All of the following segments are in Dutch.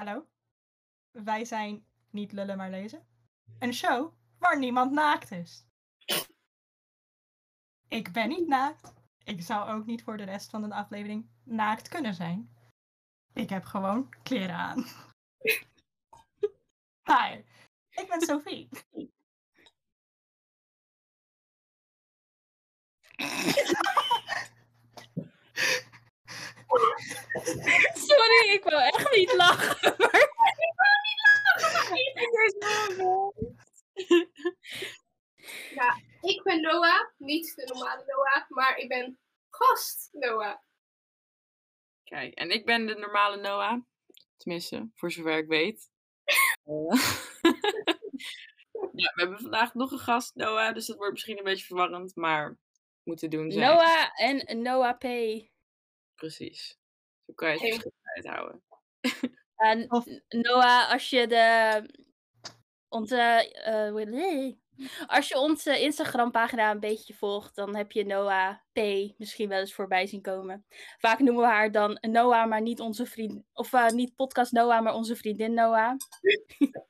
Hallo? Wij zijn niet lullen maar lezen. Een show waar niemand naakt is. Ik ben niet naakt. Ik zou ook niet voor de rest van de aflevering naakt kunnen zijn. Ik heb gewoon kleren aan. Hi, ik ben Sophie. Sorry, ik wil echt niet lachen. Maar... Ik wil niet lachen. Ja, ik ben Noah. Niet de normale Noah, maar ik ben gast Noah. Kijk, en ik ben de normale Noah. Tenminste, voor zover ik weet. Eh, ja, we hebben vandaag nog een gast, Noah. Dus dat wordt misschien een beetje verwarrend, maar moet te doen zijn. Noah en Noah P. Precies. Zo kan je het verschil uithouden. En Of- Noah, als je de onze eh, als je onze Instagram pagina een beetje volgt, dan heb je Noah P misschien wel eens voorbij zien komen. Vaak noemen we haar dan Noah, maar niet onze vriend of eh, niet podcast Noah, maar onze vriendin Noah.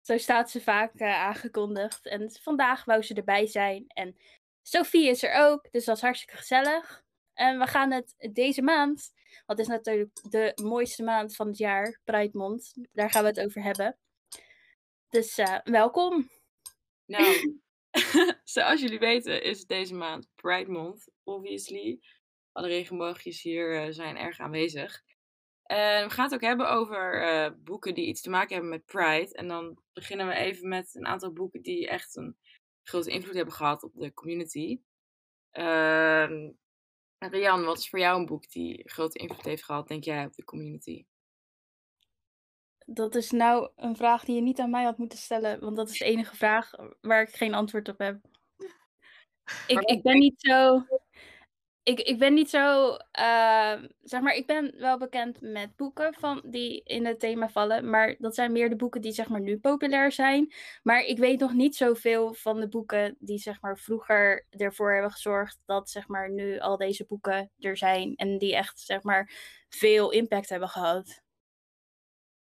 Zo staat ze vaak eh, aangekondigd. En vandaag wou ze erbij zijn. En Sophie is er ook, dus dat is hartstikke gezellig. En we gaan het deze maand, want het is natuurlijk de mooiste maand van het jaar, Pride Month. Daar gaan we het over hebben. Dus eh, welkom. Nou, zoals jullie weten is het deze maand Pride Month, obviously. Alle regenboogjes hier eh, zijn erg aanwezig. En we gaan het ook hebben over eh, boeken die iets te maken hebben met Pride. En dan beginnen we even met een aantal boeken die echt een grote invloed hebben gehad op de community. Ehm Rian, wat is voor jou een boek die grote invloed heeft gehad, denk jij, op de community? Dat is nou een vraag die je niet aan mij had moeten stellen, want dat is de enige vraag waar ik geen antwoord op heb. Ik, ik ben niet zo. Ik, ik ben niet zo. eh, zeg maar, ik ben wel bekend met boeken van die in het thema vallen. Maar dat zijn meer de boeken die zeg maar nu populair zijn. Maar ik weet nog niet zoveel van de boeken die zeg maar vroeger ervoor hebben gezorgd dat zeg maar nu al deze boeken er zijn. En die echt zeg maar veel impact hebben gehad.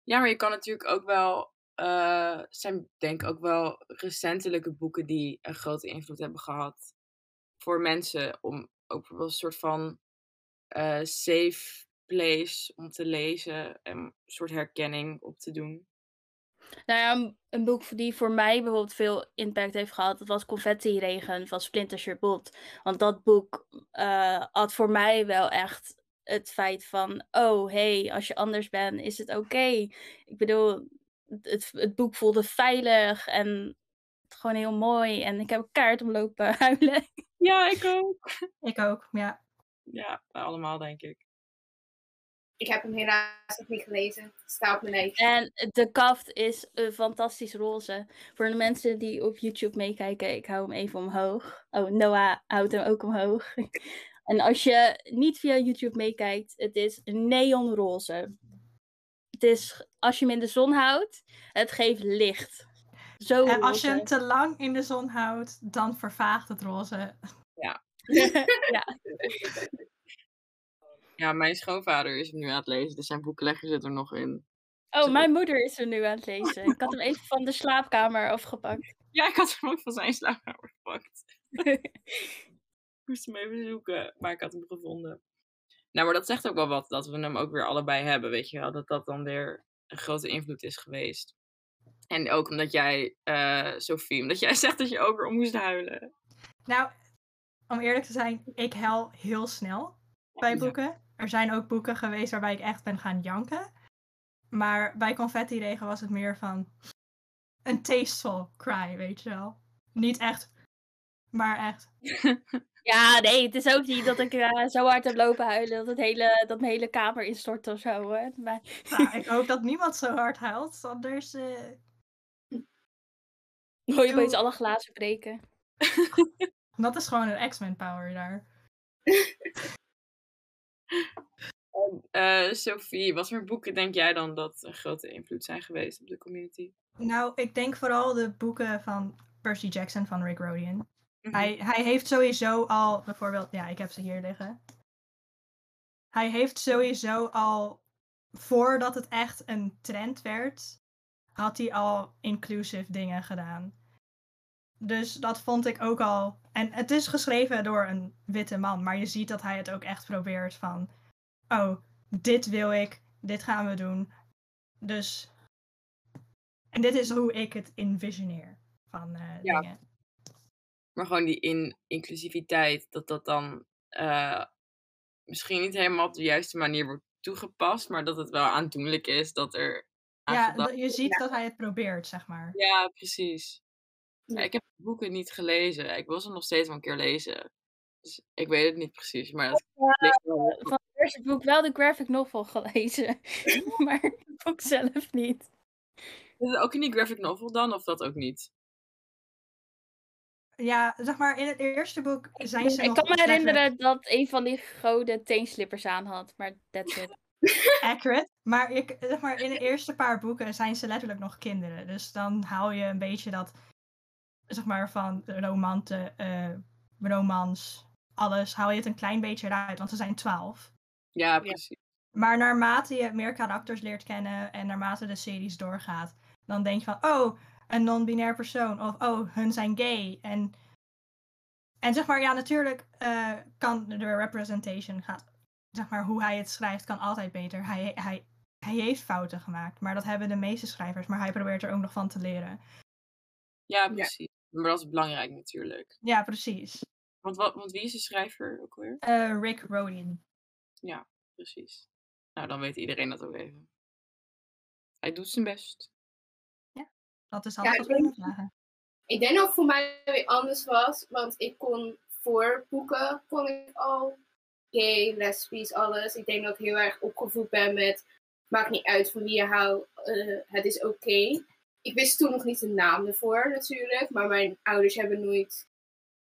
Ja, maar je kan natuurlijk ook wel. eh zijn denk ik ook wel recentelijke boeken die een grote invloed hebben gehad voor mensen om ook wel een soort van eh, safe place om te lezen en een soort herkenning op te doen. Nou ja, een, boek die voor mij bijvoorbeeld veel impact heeft gehad, dat was Confetti Regen van Splinter Chabot. Want dat boek eh, had voor mij wel echt het feit van, oh hey, als je anders bent, is het oké. Ik bedoel, het, het boek voelde veilig en gewoon heel mooi. En ik heb kaart om lopen huilen. Ja, ik ook. Ik ook, ja. Ja, allemaal denk ik. Ik heb hem helaas nog niet gelezen. Sta op mijn neus. En de kaft is een fantastisch roze. Voor de mensen die op YouTube meekijken, ik hou hem even omhoog. Oh, Noah houdt hem ook omhoog. En als je niet via YouTube meekijkt, het is neonroze. Het is, als je hem in de zon houdt, het geeft licht. Zo En als je hem te lang in de zon houdt, dan vervaagt het roze. ja. Ja, mijn schoonvader is hem nu aan het lezen, dus zijn boekenlegger zit er nog in. Oh, mijn moeder is er nu aan het lezen. Ik had hem even van de slaapkamer afgepakt. Ja, ik had hem ook van zijn slaapkamer gepakt. Ik moest hem even zoeken, maar ik had hem gevonden. Nou, maar dat zegt ook wel wat, dat we hem ook weer allebei hebben, weet je wel. Dat dat dan weer een grote invloed is geweest. En ook omdat jij, eh Sophie, omdat jij zegt dat je ook weer om moest huilen. Nou, om eerlijk te zijn, ik huil heel snel bij Ja. boeken. Er zijn ook boeken geweest waarbij ik echt ben gaan janken. Maar bij Confetti Regen was het meer van een tasteful cry, weet je wel. Niet echt, maar echt. Ja, nee, het is ook niet dat ik eh, zo hard heb lopen huilen dat, het hele, dat mijn hele kamer instort of zo. Hoor. Maar, Nou, ik hoop dat niemand zo hard huilt, anders... eh, hoor je opeens alle glazen breken. dat is gewoon een X-Men power daar. Eh Sophie, wat voor boeken denk jij dan dat een grote invloed zijn geweest op de community? Nou, ik denk vooral de boeken van Percy Jackson van Rick Rodian. Mhm. Hij, hij heeft sowieso al, bijvoorbeeld, ja, ik heb ze hier liggen. Hij heeft sowieso al voordat het echt een trend werd, had hij al inclusive dingen gedaan. Dus dat vond ik ook al. En het is geschreven door een witte man, maar je ziet dat hij het ook echt probeert van. Oh, dit wil ik, dit gaan we doen. Dus. En dit is hoe ik het envisioneer van eh, Ja. dingen. Maar gewoon die in inclusiviteit, dat dat dan eh, misschien niet helemaal op de juiste manier wordt toegepast, maar dat het wel aandoenlijk is dat er Ja, je ziet dat hij het probeert, zeg maar. Ja, precies. Ja, ik heb de boeken niet gelezen. Ik wil ze nog steeds wel een keer lezen. Dus ik weet het niet precies, maar dat. Van het eerste boek wel de graphic novel gelezen. maar het boek zelf niet. Is het ook in die graphic novel dan, of dat ook niet? Ja, zeg maar, in het eerste boek zijn ze Ik nog kan me herinneren dat een van die gouden teenslippers aan had. Maar that's it. accurate. Maar, ik, zeg maar in de eerste paar boeken zijn ze letterlijk nog kinderen. Dus dan haal je een beetje dat, zeg maar, van romante, eh, romans, alles, haal je het een klein beetje eruit, want ze zijn twaalf. Ja, precies. Maar naarmate je meer karakters leert kennen en naarmate de series doorgaat, dan denk je van, oh, een non-binair persoon. Of, oh, hun zijn gay. En, en zeg maar, ja, natuurlijk eh, kan de representation gaan, zeg maar, hoe hij het schrijft, kan altijd beter. Hij, hij, hij heeft fouten gemaakt, maar dat hebben de meeste schrijvers. Maar hij probeert er ook nog van te leren. Ja, precies. Maar dat is belangrijk natuurlijk. Ja, precies. Want, wat, want wie is de schrijver ook weer? Eh, Rick Rodin. Ja, precies. Nou, dan weet iedereen dat ook even. Hij doet zijn best. Dat is Ja, alles ik wat we denk-. Ik denk dat het voor mij weer anders was, want ik kon voor boeken kon ik al gay, lesbisch, alles. Ik denk dat ik heel erg opgevoed ben met maakt niet uit van wie je houdt, eh, het is oké. Ik wist toen nog niet de naam ervoor natuurlijk, maar mijn ouders hebben nooit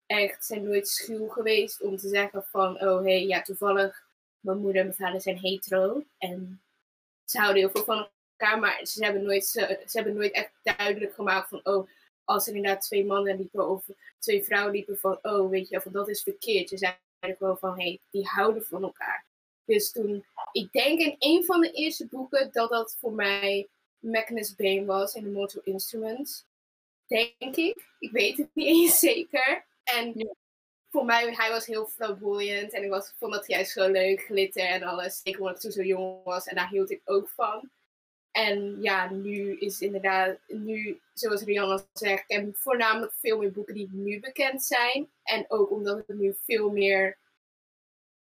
echt, zijn nooit schuw geweest om te zeggen van, oh hé, hey, ja toevallig, mijn moeder en mijn vader zijn hetero en ze houden heel veel van elkaar, maar ze hebben nooit, ze, ze hebben nooit echt duidelijk gemaakt van, oh, als er inderdaad twee mannen liepen of twee vrouwen liepen van, oh, weet je, van dat is verkeerd. Ze zeiden gewoon van, hé, hey, die houden van elkaar. Dus toen, ik denk in een van de eerste boeken dat dat voor mij Magnus Bane was in The Mortal Instruments. Denk ik. Ik weet het niet eens zeker. En Ja. voor mij, hij was heel flamboyant en ik was, vond dat juist zo leuk, glitter en alles. Zeker omdat ik toen zo jong was en daar hield ik ook van. En ja, nu is inderdaad, nu, zoals Rianne zegt, ik heb voornamelijk veel meer boeken die nu bekend zijn. En ook omdat het nu veel meer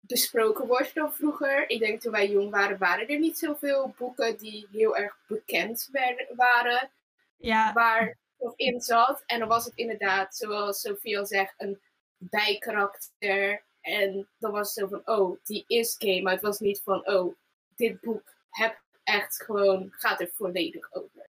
besproken wordt dan vroeger. Ik denk toen wij jong waren, waren er niet zoveel boeken die heel erg bekend werden, waren. Ja, Waar nog in zat. En dan was het inderdaad, zoals Sophie al zegt, een bijkarakter. En dan was het zo van, oh, die is gay. Maar het was niet van, oh, dit boek heb echt gewoon, gaat er volledig over.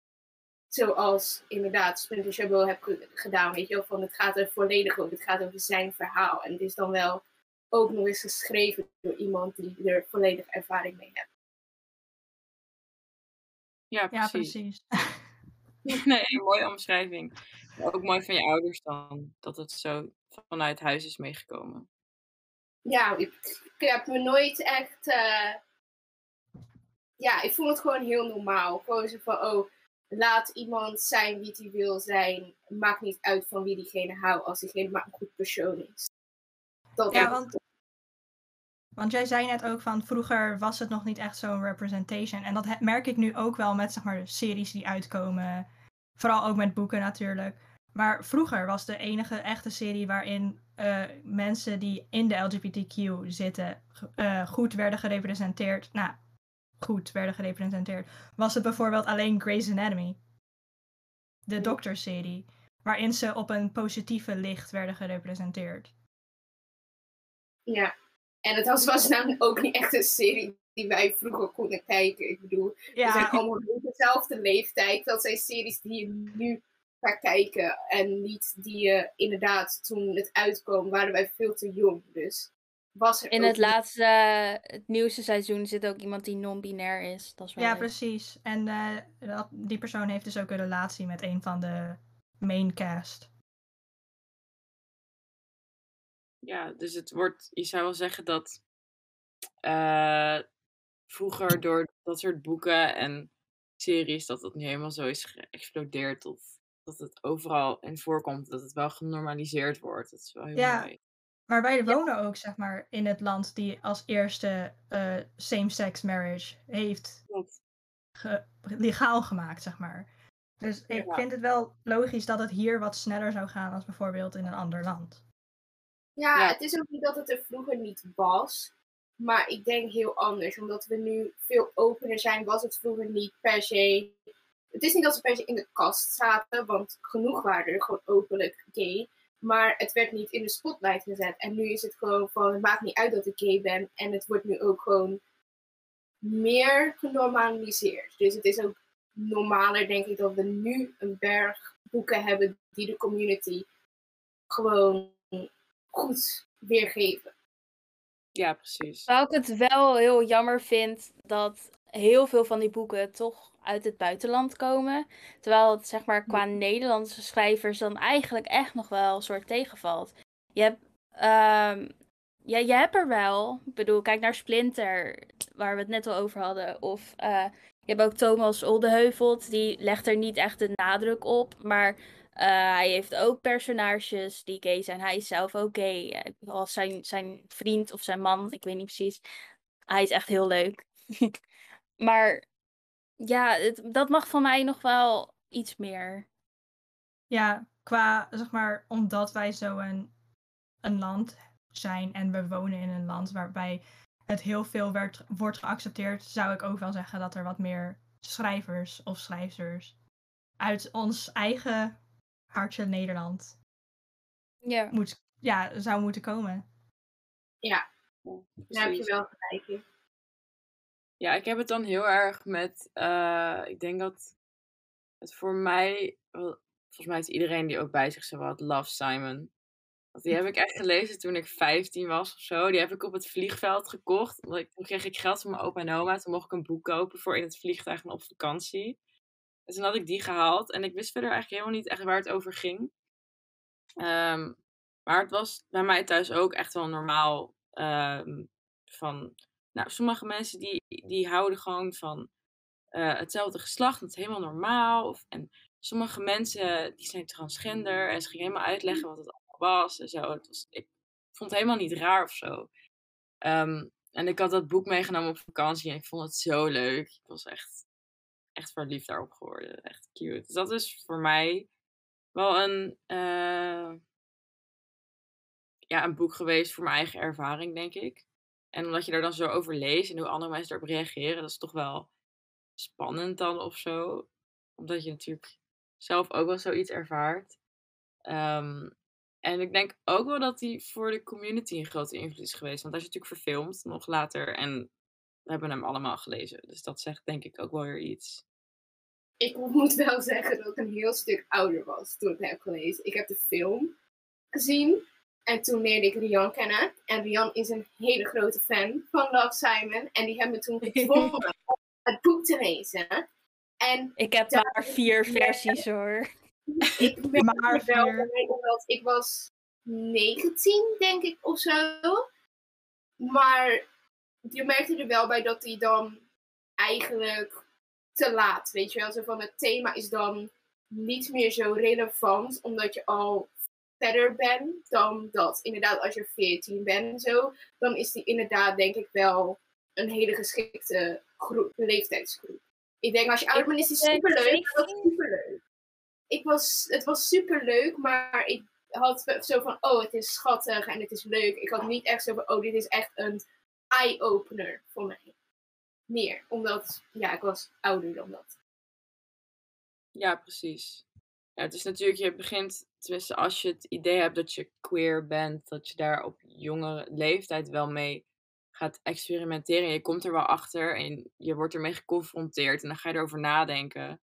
Zoals inderdaad Splinter Chabot heb ge- gedaan, weet je wel, van het gaat er volledig over. Het gaat over zijn verhaal. En het is dan wel ook nog eens geschreven door iemand die er volledig ervaring mee heeft. Ja, ja, precies. Nee, een mooie omschrijving. Maar ook mooi van je ouders dan, dat het zo vanuit huis is meegekomen. ja, ik, ik heb me nooit echt. eh, ja, ik vond het gewoon heel normaal. Gewoon zo van: oh, laat iemand zijn wie hij wil zijn. Maakt niet uit van wie diegene houdt, als diegene maar een goed persoon is. Dat Ja, want, want jij zei net ook van vroeger was het nog niet echt zo'n representation. En dat merk ik nu ook wel met zeg maar, series die uitkomen. Vooral ook met boeken natuurlijk. Maar vroeger was de enige echte serie waarin eh, mensen die in de LGBTQ zitten eh, goed werden gerepresenteerd. Nou, goed werden gerepresenteerd. Was het bijvoorbeeld alleen Grey's Anatomy. De dokterserie. Waarin ze op een positieve licht werden gerepresenteerd. Ja. En het was, was nou ook niet echt een serie die wij vroeger konden kijken. Ik bedoel, we zijn Ja, allemaal rond dezelfde leeftijd. Dat zijn series die je nu gaat kijken. En niet die je inderdaad, toen het uitkwam, waren wij veel te jong. Dus was er In ook het laatste, het nieuwste seizoen zit ook iemand die non-binair is. Dat is wel Ja, leuk. precies. En eh, dat, die persoon heeft dus ook een relatie met een van de main Ja, dus het wordt, je zou wel zeggen dat eh, vroeger door dat soort boeken en series, dat dat nu helemaal zo is geëxplodeerd. Tot, dat het overal in voorkomt, dat het wel genormaliseerd wordt. Dat is wel heel Ja. mooi. Maar wij wonen ook, zeg maar, in het land die als eerste eh, same-sex marriage heeft ge- legaal gemaakt, zeg maar. Dus ik Ja. vind het wel logisch dat het hier wat sneller zou gaan als bijvoorbeeld in een ander land. Ja, Ja. het is ook niet dat het er vroeger niet was. Maar ik denk heel anders. Omdat we nu veel opener zijn, was het vroeger niet per se. Het is niet dat ze per se in de kast zaten, want genoeg waren er gewoon openlijk gay. Maar het werd niet in de spotlight gezet. En nu is het gewoon van, het maakt niet uit dat ik gay ben. En het wordt nu ook gewoon meer genormaliseerd. Dus het is ook normaler, denk ik, dat we nu een berg boeken hebben die de community gewoon goed weergeven. Ja, precies. Terwijl ik het wel heel jammer vind dat heel veel van die boeken toch uit het buitenland komen. Terwijl het zeg maar qua Nederlandse schrijvers dan eigenlijk echt nog wel een soort tegenvalt. Je hebt, ehm, ja, je hebt er wel. Ik bedoel, kijk naar Splinter, waar we het net al over hadden. Of eh, je hebt ook Thomas Oldeheuvelt, die legt er niet echt de nadruk op. Maar hij heeft ook personages die gay zijn. Hij is zelf ook gay. Eh, Als zijn, zijn vriend of zijn man, ik weet niet precies. Hij is echt heel leuk. maar ja, dat mag van mij nog wel iets meer. Ja, qua, zeg maar, omdat wij zo een, een land zijn en we wonen in een land waarbij het heel veel werd, wordt geaccepteerd, zou ik ook wel zeggen dat er wat meer schrijvers of schrijfsters uit ons eigen hartje Nederland Ja. moet, ja, zou moeten komen. Daar heb je wel gelijk in. Ja, ik heb het dan heel erg met. eh, ik denk dat het voor mij. Volgens mij is iedereen die ook bij zich zo had, Love Simon. Want die heb ik echt gelezen toen ik 15 was of zo. Die heb ik op het vliegveld gekocht. Omdat ik, toen kreeg ik geld van mijn opa en oma. Toen mocht ik een boek kopen voor in het vliegtuig en op vakantie. En toen had ik die gehaald. En ik wist verder eigenlijk helemaal niet echt waar het over ging. Ehm, maar het was bij mij thuis ook echt wel normaal. ehm, van, nou, sommige mensen die, die houden gewoon van eh, hetzelfde geslacht. Dat is helemaal normaal. Of, en sommige mensen die zijn transgender. En ze gingen helemaal uitleggen wat het allemaal was. En zo. Het was, ik vond het helemaal niet raar of zo. Ehm, en ik had dat boek meegenomen op vakantie. En ik vond het zo leuk. Ik was echt, echt verliefd daarop geworden. Echt cute. Dus dat is voor mij wel een, eh, ja, een boek geweest voor mijn eigen ervaring, denk ik. En omdat je er dan zo over leest en hoe andere mensen erop reageren, dat is toch wel spannend dan of zo. Omdat je natuurlijk zelf ook wel zoiets ervaart. Ehm, en ik denk ook wel dat die voor de community een grote invloed is geweest. Want hij is natuurlijk verfilmd nog later en we hebben hem allemaal gelezen. Dus dat zegt denk ik ook wel weer iets. Ik moet wel zeggen dat ik een heel stuk ouder was toen ik het heb gelezen. Ik heb de film gezien en toen leerde ik Rian kennen. En Rian is een hele grote fan van Love Simon. En die hebben me toen gedwongen om het boek te lezen. En Ik heb maar vier ja. versies hoor. ik merkte Maar wel omdat ik was 19, denk ik, of zo. Maar je merkte er wel bij dat hij dan eigenlijk te laat, weet je wel. Zo van het thema is dan niet meer zo relevant, omdat je al verder bent dan dat. Inderdaad, als je 14 bent en zo, dan is die inderdaad, denk ik, wel een hele geschikte groep, leeftijdsgroep. Ik denk, als je ouder bent, is die superleuk. Dat was 17. superleuk. Ik was, het was superleuk, maar ik had zo van, oh, het is schattig en het is leuk. Ik had niet echt zo van, oh, dit is echt een eye-opener voor mij. Meer, omdat, ja, ik was ouder dan dat. Ja, precies. Ja, het is natuurlijk, je begint, tenminste als je het idee hebt dat je queer bent, dat je daar op jonge leeftijd wel mee gaat experimenteren. En je komt er wel achter en je wordt ermee geconfronteerd en dan ga je erover nadenken.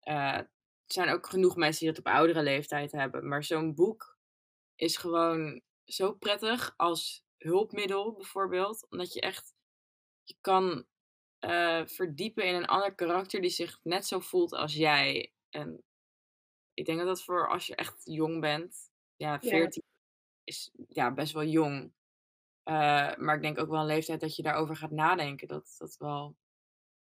Eh, er zijn ook genoeg mensen die dat op oudere leeftijd hebben. Maar zo'n boek is gewoon zo prettig als hulpmiddel bijvoorbeeld. Omdat je echt, je kan eh, verdiepen in een ander karakter die zich net zo voelt als jij. En ik denk dat dat voor als je echt jong bent, ja, 14 is ja, best wel jong. Eh, maar ik denk ook wel een leeftijd dat je daarover gaat nadenken. Dat dat wel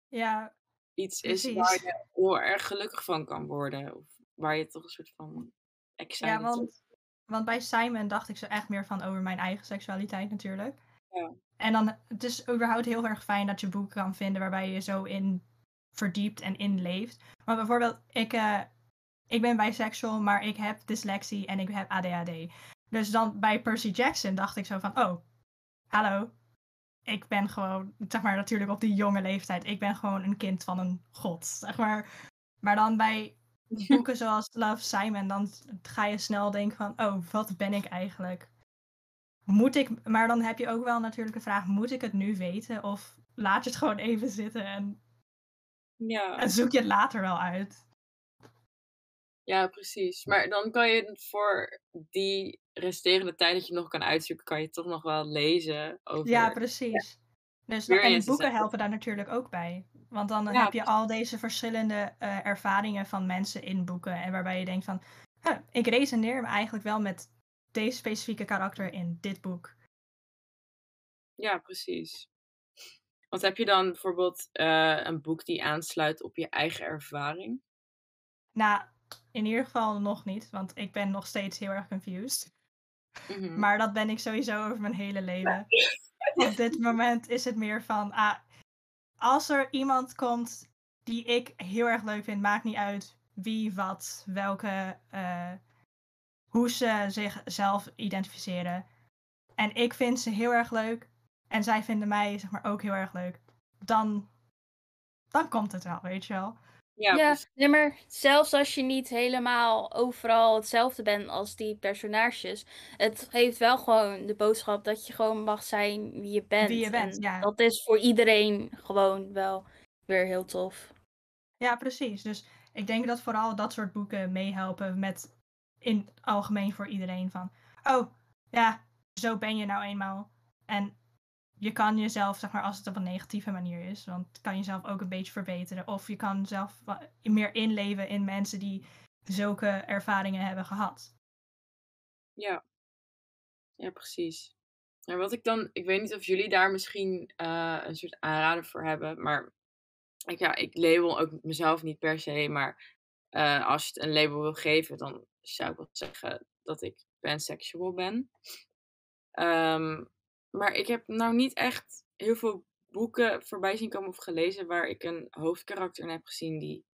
Ja, iets is waar je heel erg gelukkig van kan worden. Of waar je toch een soort van Ja, excited want, want bij Simon dacht ik zo echt meer van over mijn eigen seksualiteit natuurlijk. Ja. En dan, het is überhaupt heel erg fijn dat je boeken kan vinden waarbij je zo in verdiept en inleeft. Maar bijvoorbeeld, ik, eh, ik ben bisexual, maar ik heb dyslexie en ik heb ADHD. Dus dan bij Percy Jackson dacht ik zo van, oh, hallo. Ik ben gewoon, zeg maar natuurlijk op die jonge leeftijd, ik ben gewoon een kind van een god, zeg maar. Maar dan bij boeken zoals Love Simon, dan ga je snel denken van, oh, wat ben ik eigenlijk? Moet ik, maar dan heb je ook wel natuurlijk de vraag, moet ik het nu weten? Of laat je het gewoon even zitten en, Ja. en zoek je het later wel uit? Ja, precies. Maar dan kan je voor die resterende tijd dat je nog kan uitzoeken, kan je toch nog wel lezen over. Ja, precies. Dus, Weer en boeken helpen daar natuurlijk ook bij. Want dan Ja, heb je al deze verschillende eh, ervaringen van mensen in boeken. En waarbij je denkt van, huh, ik resoneer eigenlijk wel met deze specifieke karakter in dit boek. Ja, precies. Want heb je dan bijvoorbeeld eh, een boek die aansluit op je eigen ervaring? Nou, in ieder geval nog niet, want ik ben nog steeds heel erg confused. Mhm. Maar dat ben ik sowieso over mijn hele leven. Op dit moment is het meer van, ah, als er iemand komt die ik heel erg leuk vind, maakt niet uit wie, wat, welke, eh, hoe ze zichzelf identificeren. En ik vind ze heel erg leuk en zij vinden mij zeg maar ook heel erg leuk. Dan, dan komt het wel, weet je wel. Ja, Ja, precies. nee, maar zelfs als je niet helemaal overal hetzelfde bent als die personages, het heeft wel gewoon de boodschap dat je gewoon mag zijn wie je bent. Wie je bent, En ja. Dat is voor iedereen gewoon wel weer heel tof. Ja, precies. Dus ik denk dat vooral dat soort boeken meehelpen met in het algemeen voor iedereen van, oh ja, zo ben je nou eenmaal. En je kan jezelf, zeg maar, als het op een negatieve manier is, want kan jezelf ook een beetje verbeteren. Of je kan zelf meer inleven in mensen die zulke ervaringen hebben gehad. Ja. Ja, precies. Maar wat ik dan, ik weet niet of jullie daar misschien eh, een soort aanrader voor hebben, maar ik, ja, ik label ook mezelf niet per se, maar eh, als je het een label wil geven, dan zou ik wel zeggen dat ik pansexual ben. Ehm, maar ik heb nou niet echt heel veel boeken voorbij zien komen of gelezen waar ik een hoofdkarakter in heb gezien die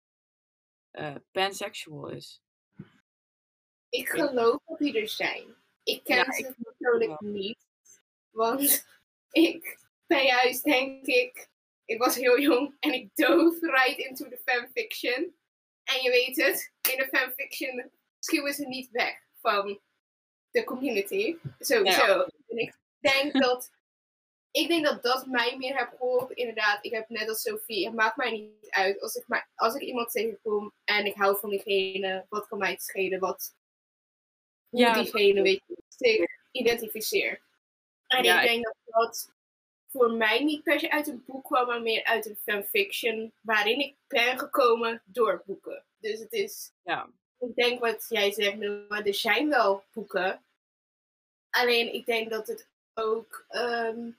eh pansexual is. Ik geloof dat die er zijn. Ik ken Ja, ze natuurlijk niet. Want ik ben juist, denk ik, ik was heel jong en ik dove right into the fanfiction. En je weet het, in de fanfiction schuwen ze niet weg van de community. Sowieso. En ik denk dat ik denk dat dat mij meer heeft geholpen. Inderdaad, ik heb net als Sophie, het maakt mij niet uit. Als ik, maar, als ik iemand tegenkom en ik hou van diegene, wat kan mij het schelen? Wat, hoe Ja, diegene, weet je, zich identificeert. En Ja, ik denk dat dat voor mij niet per se uit een boek kwam, maar meer uit een fanfiction waarin ik ben gekomen door boeken. Dus het is, Ja. ik denk wat jij zegt, maar er zijn wel boeken. Alleen ik denk dat het ook ehm,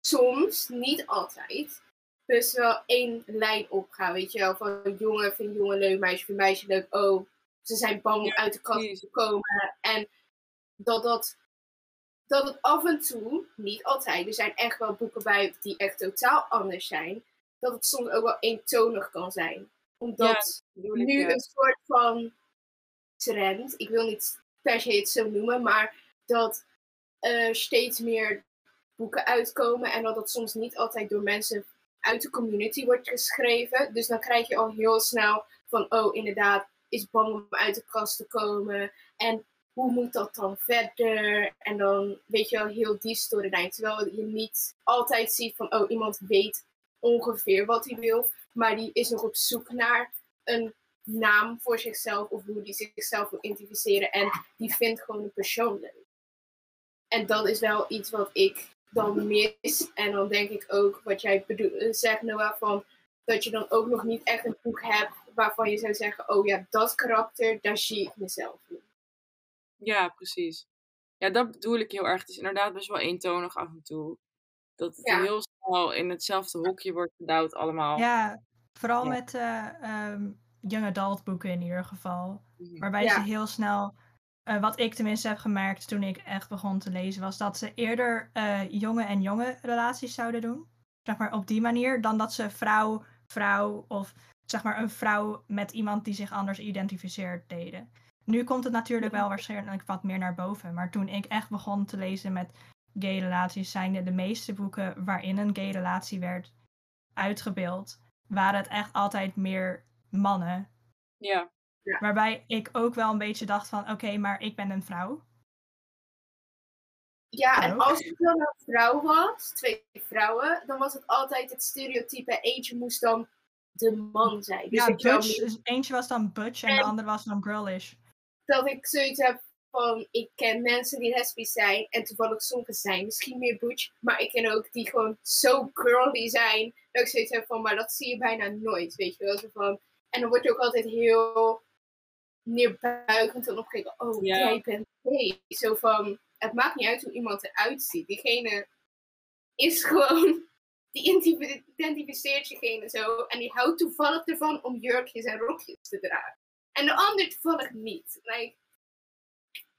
soms, niet altijd, dus wel één lijn opgaat. Weet je wel, van jongen vindt jongen leuk, meisje vindt meisje leuk. Oh, ze zijn bang om uit de kast te komen. En dat dat, dat het af en toe, niet altijd, er zijn echt wel boeken bij die echt totaal anders zijn. Dat het soms ook wel eentonig kan zijn. Omdat ik, nu ja. een soort van trend, ik wil niet per se het zo noemen, maar dat er steeds meer boeken uitkomen en dat dat soms niet altijd door mensen uit de community wordt geschreven. Dus dan krijg je al heel snel van, oh inderdaad, is bang om uit de kast te komen en hoe moet dat dan verder? En dan weet je wel heel die storyline. Terwijl je niet altijd ziet van, oh iemand weet ongeveer wat hij wil, maar die is nog op zoek naar een naam voor zichzelf of hoe die zichzelf wil identificeren. En die vindt gewoon een persoon leuk. En dat is wel iets wat ik dan mis. En dan denk ik ook wat jij bedoel, eh, zegt, Noah, van dat je dan ook nog niet echt een boek hebt waarvan je zou zeggen, oh ja, dat karakter, daar zie ik mezelf in. Ja, precies. Ja, dat bedoel ik heel erg. Het is inderdaad best wel eentonig af en toe. Dat het Ja. heel snel in hetzelfde hokje wordt gedouwd allemaal. Ja, vooral Ja. met eh, ehm, young adult boeken in ieder geval. Mhm. Waarbij Ja. ze heel snel, eh, wat ik tenminste heb gemerkt toen ik echt begon te lezen, was dat ze eerder eh, jonge en jonge relaties zouden doen. Zeg maar op die manier, dan dat ze vrouw, vrouw of zeg maar een vrouw met iemand die zich anders identificeert deden. Nu komt het natuurlijk wel waarschijnlijk wat meer naar boven. Maar toen ik echt begon te lezen met gay relaties, zijn de, de meeste boeken waarin een gay relatie werd uitgebeeld, waren het echt altijd meer mannen. Ja. Waarbij ik ook wel een beetje dacht van, oké, maar ik ben een vrouw. Ja, en als het dan een vrouw was, twee vrouwen, dan was het altijd het stereotype. Eentje moest dan de man zijn. Dus ja, ik butch, dus eentje was dan butch en de andere was dan girlish. dat ik zoiets heb van, ik ken mensen die lesbisch zijn en toevallig sommige zijn misschien meer butch, maar ik ken ook die gewoon zo girly zijn, dat ik zoiets heb van, maar dat zie je bijna nooit, weet je wel. Zo van, en dan word je ook altijd heel neerbuigend en opgekeken, oh, Ja. jij bent gay. Zo van, het maakt niet uit hoe iemand eruit ziet. Diegene is gewoon, die identif- identificeert diegene zo en die houdt toevallig ervan om jurkjes en rokjes te dragen. En de ander toevallig niet. Like,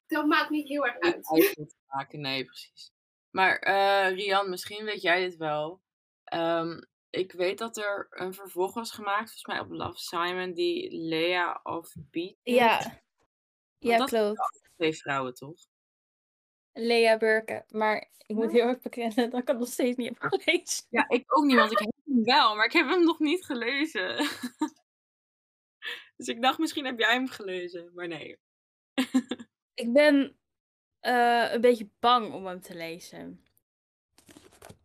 dat maakt niet heel erg uit. uit maken. Nee, precies. Maar eh, Rian, misschien weet jij dit wel. Ehm, ik weet dat er een vervolg was gemaakt, volgens mij op Love Simon, die Lea of Beat. Ja, ja dat- klopt. Twee vrouwen, toch? Lea Burke. Maar ik moet heel erg bekennen dat ik het nog steeds niet heb gelezen. Ja, ik ook niet, want ik heb hem wel, maar ik heb hem nog niet gelezen. dus ik dacht, misschien heb jij hem gelezen, maar nee. Ik ben eh, een beetje bang om hem te lezen.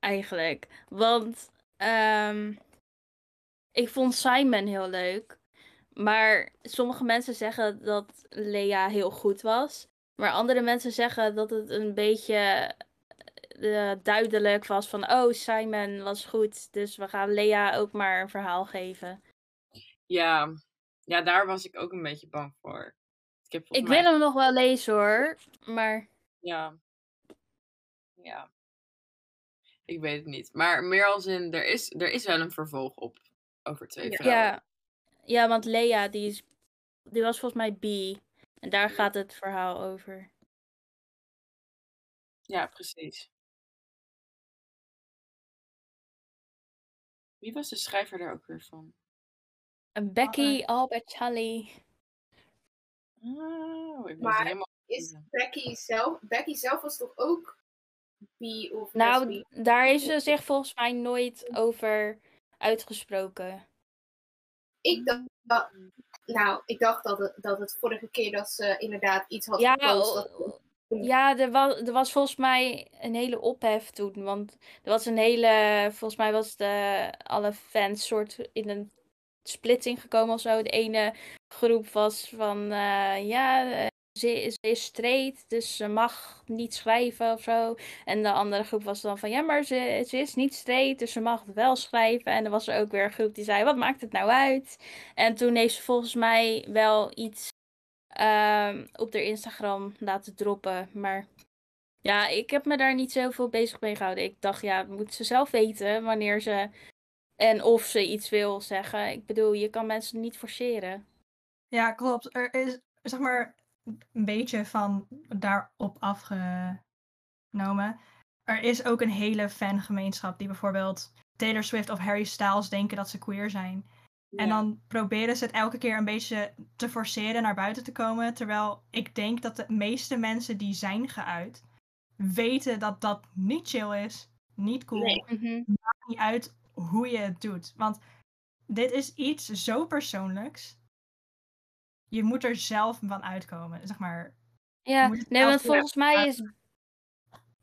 Eigenlijk. Want ehm, ik vond Simon heel leuk. Maar sommige mensen zeggen dat Lea heel goed was. Maar andere mensen zeggen dat het een beetje eh, duidelijk was van... Oh, Simon was goed, dus we gaan Lea ook maar een verhaal geven. Ja, ja, daar was ik ook een beetje bang voor. Ik, heb Ik mij wil hem nog wel lezen hoor. Maar Ja. Ja. Ik weet het niet. Maar meer als in, er is, er is wel een vervolg op over twee Ja. vrouwen. Ja, ja, want Lea, die, is, die was volgens mij B. En daar gaat het verhaal over. Ja, precies. Wie was de schrijver daar ook weer van? En Becky Albert Charlie. Oh, ik ben Maar helemaal... Is Becky zelf, Becky zelf was toch ook bi of Nou, lesbi? daar heeft ze zich volgens mij nooit over uitgesproken. Ik dacht, dat- nou, ik dacht dat het, dat het vorige keer dat ze inderdaad iets had Ja, gepost. o- Dat, ja er, was, er was volgens mij een hele ophef toen. Want er was een hele. Volgens mij was de, alle fans soort in een splitsing gekomen of zo. De ene groep was van. eh, ja, ze, ze is straight, dus ze mag niet schrijven of zo. En de andere groep was dan van. Ja, maar ze, ze is niet straight, dus ze mag wel schrijven. En er was er ook weer een groep die zei: Wat maakt het nou uit? En toen heeft ze volgens mij wel iets ehm, op haar Instagram laten droppen. Maar ja, ik heb me daar niet zoveel bezig mee gehouden. Ik dacht, ja, moet ze zelf weten wanneer ze en of ze iets wil zeggen. Ik bedoel, je kan mensen niet forceren. Ja, klopt. Er is, zeg maar, een beetje van daarop afgenomen. Er is ook een hele fangemeenschap die bijvoorbeeld Taylor Swift of Harry Styles denken dat ze queer zijn. En dan proberen ze het elke keer een beetje te forceren naar buiten te komen. Terwijl ik denk dat de meeste mensen die zijn geuit, weten dat dat niet chill is, niet cool, Nee. niet uit hoe je het doet. Want dit is iets zo persoonlijks. Je moet er zelf van uitkomen, zeg maar. Ja, nee, want volgens mij is.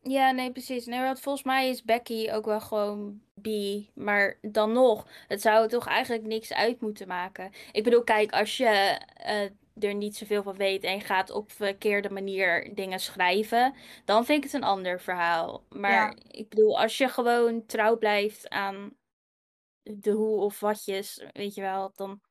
Ja, nee, precies. Nee, want volgens mij is Becky ook wel gewoon bi. Maar dan nog, het zou toch eigenlijk niks uit moeten maken. Ik bedoel, kijk, als je eh, er niet zoveel van weet en gaat op verkeerde manier dingen schrijven, dan vind ik het een ander verhaal. Maar Ja. ik bedoel, als je gewoon trouw blijft aan de hoe of watjes, weet je wel, dan.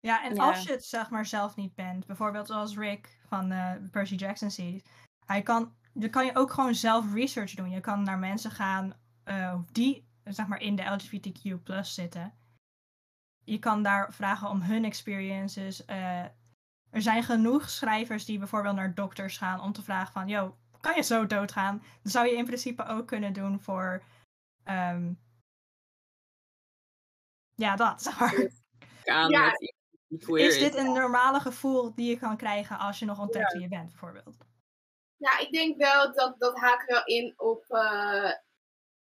Ja, en Ja. als je het zeg maar zelf niet bent, bijvoorbeeld zoals Rick van eh, Percy Jackson series, hij kan dan kan je ook gewoon zelf research doen. Je kan naar mensen gaan eh, die zeg maar in de LGBTQ plus zitten. Je kan daar vragen om hun experiences. Eh, er zijn genoeg schrijvers die bijvoorbeeld naar dokters gaan om te vragen van, yo, kan je zo doodgaan? Dat zou je in principe ook kunnen doen voor, ehm, ja, dat. Zeg maar. Aan Ja. Is dit een normale gevoel die je kan krijgen als je nog ontdekt wie je bent, bijvoorbeeld? Ja, ik denk wel dat dat haakt wel in op eh,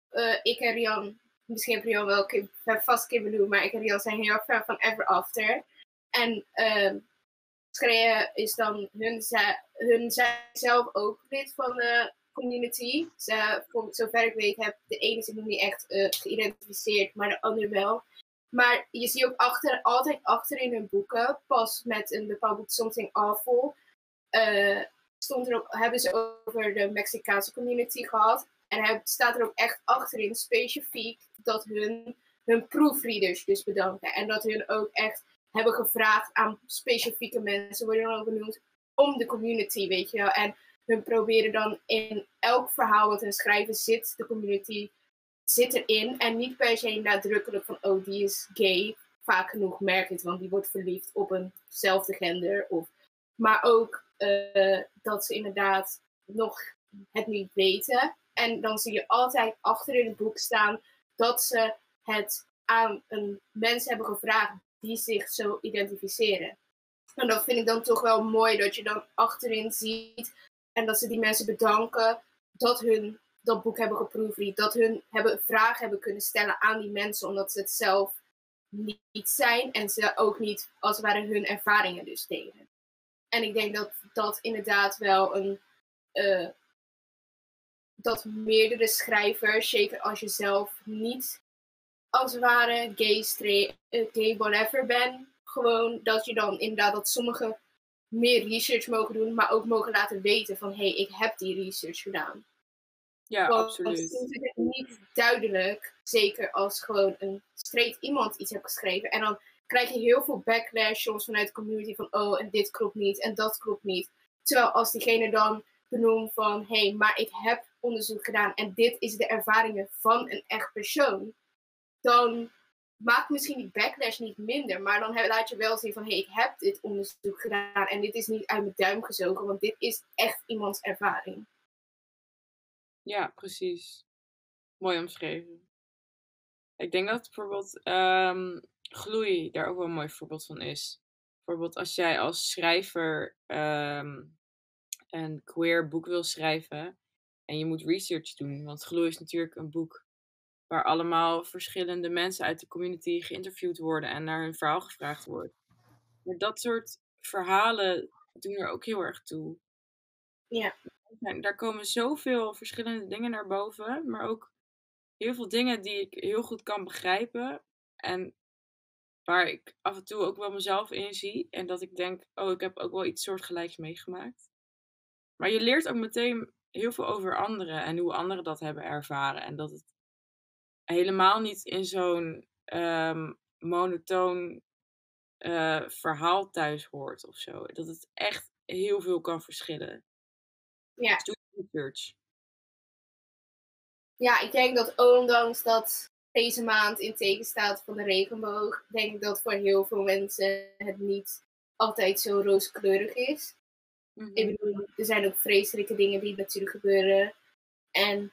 eh, ik en Rian. Misschien heb Rian wel eh, vast Kim bedoeld, maar ik en Rian zijn heel erg fan van Ever After. En ehm Schree is dan hun, ze- hun zijn zelf ook lid van de community. Ze, voor zover ik weet, heb de ene zich nog niet echt eh, geïdentificeerd, maar de andere wel. Maar je ziet ook achter, altijd achter in hun boeken, pas met een bepaald boek Something Awful, eh, stond er hebben ze over de Mexicaanse community gehad. En hij staat er ook echt achterin specifiek dat hun, hun proofreaders dus bedanken. En dat hun ook echt hebben gevraagd aan specifieke mensen, worden dan ook benoemd, om de community, weet je wel. En hun proberen dan in elk verhaal wat hun schrijven zit, de community zit erin. En niet per se nadrukkelijk van, oh, die is gay. Vaak genoeg merk het, want die wordt verliefd op eenzelfde gender. Of, maar ook eh, dat ze inderdaad nog het niet weten. En dan zie je altijd achter in het boek staan dat ze het aan een mens hebben gevraagd die zich zo identificeren. En dat vind ik dan toch wel mooi dat je dan achterin ziet en dat ze die mensen bedanken dat hun dat boek hebben geproefread. Dat hun hebben, vragen hebben kunnen stellen aan die mensen omdat ze het zelf niet zijn en ze ook niet als het ware hun ervaringen dus delen. En ik denk dat dat inderdaad wel een. eh, dat meerdere schrijvers, zeker als je zelf niet als het ware gay, straight, eh, gay whatever bent, gewoon dat je dan inderdaad dat sommigen meer research mogen doen, maar ook mogen laten weten van hé, hey, ik heb die research gedaan. Ja, Want absoluut. soms is het niet duidelijk, zeker als gewoon een straight iemand iets heeft geschreven. En dan krijg je heel veel backlash soms vanuit de community van oh, en dit klopt niet en dat klopt niet. Terwijl als diegene dan benoemt van hé, hey, maar ik heb onderzoek gedaan en dit is de ervaringen van een echt persoon, dan maakt misschien die backlash niet minder, maar dan laat je wel zien van hé, hey, ik heb dit onderzoek gedaan en dit is niet uit mijn duim gezogen, want dit is echt iemands ervaring. Ja, precies. Mooi omschreven. Ik denk dat bijvoorbeeld ehm, Gloei daar ook wel een mooi voorbeeld van is. Bijvoorbeeld als jij als schrijver ehm, een queer boek wil schrijven en je moet research doen. Want Gloei is natuurlijk een boek waar allemaal verschillende mensen uit de community geïnterviewd worden en naar hun verhaal gevraagd wordt. Maar dat soort verhalen doen er ook heel erg toe. Ja. En daar komen zoveel verschillende dingen naar boven, maar ook heel veel dingen die ik heel goed kan begrijpen. En waar ik af en toe ook wel mezelf in zie. En dat ik denk, oh, ik heb ook wel iets soortgelijks meegemaakt. Maar je leert ook meteen heel veel over anderen en hoe anderen dat hebben ervaren. En dat het helemaal niet in zo'n ehm, monotoon eh, verhaal thuis hoort of zo. Dat het echt heel veel kan verschillen. Ja. Dus doe je research. Ja, ik denk dat ondanks dat deze maand in teken staat van de regenboog, denk ik dat voor heel veel mensen het niet altijd zo rooskleurig is. Mhm. Ik bedoel, er zijn ook vreselijke dingen die natuurlijk gebeuren. En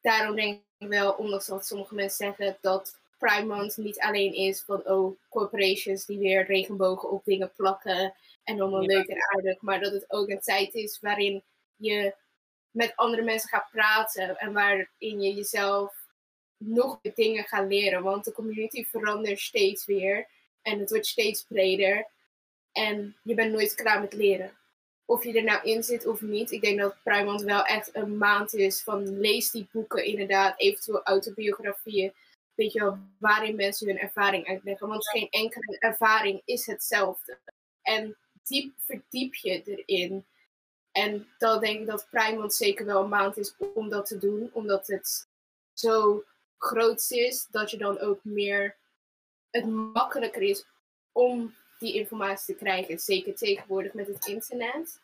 daarom denk ik wel, ondanks dat sommige mensen zeggen dat Pride Month niet alleen is van oh, corporations die weer regenbogen op dingen plakken en allemaal Ja. leuk en aardig, maar dat het ook een tijd is waarin je met andere mensen gaat praten en waarin je jezelf nog meer dingen gaat leren. Want de community verandert steeds weer en het wordt steeds breder en je bent nooit klaar met leren of je er nou in zit of niet. Ik denk dat Pride Month wel echt een maand is van lees die boeken inderdaad, eventueel autobiografieën. Weet je wel, waarin mensen hun ervaring uitleggen. Want geen enkele ervaring is hetzelfde. En diep verdiep je erin. En dan denk ik dat Pride Month zeker wel een maand is om dat te doen. Omdat het zo groot is dat je dan ook meer het makkelijker is om die informatie te krijgen. Zeker tegenwoordig met het internet.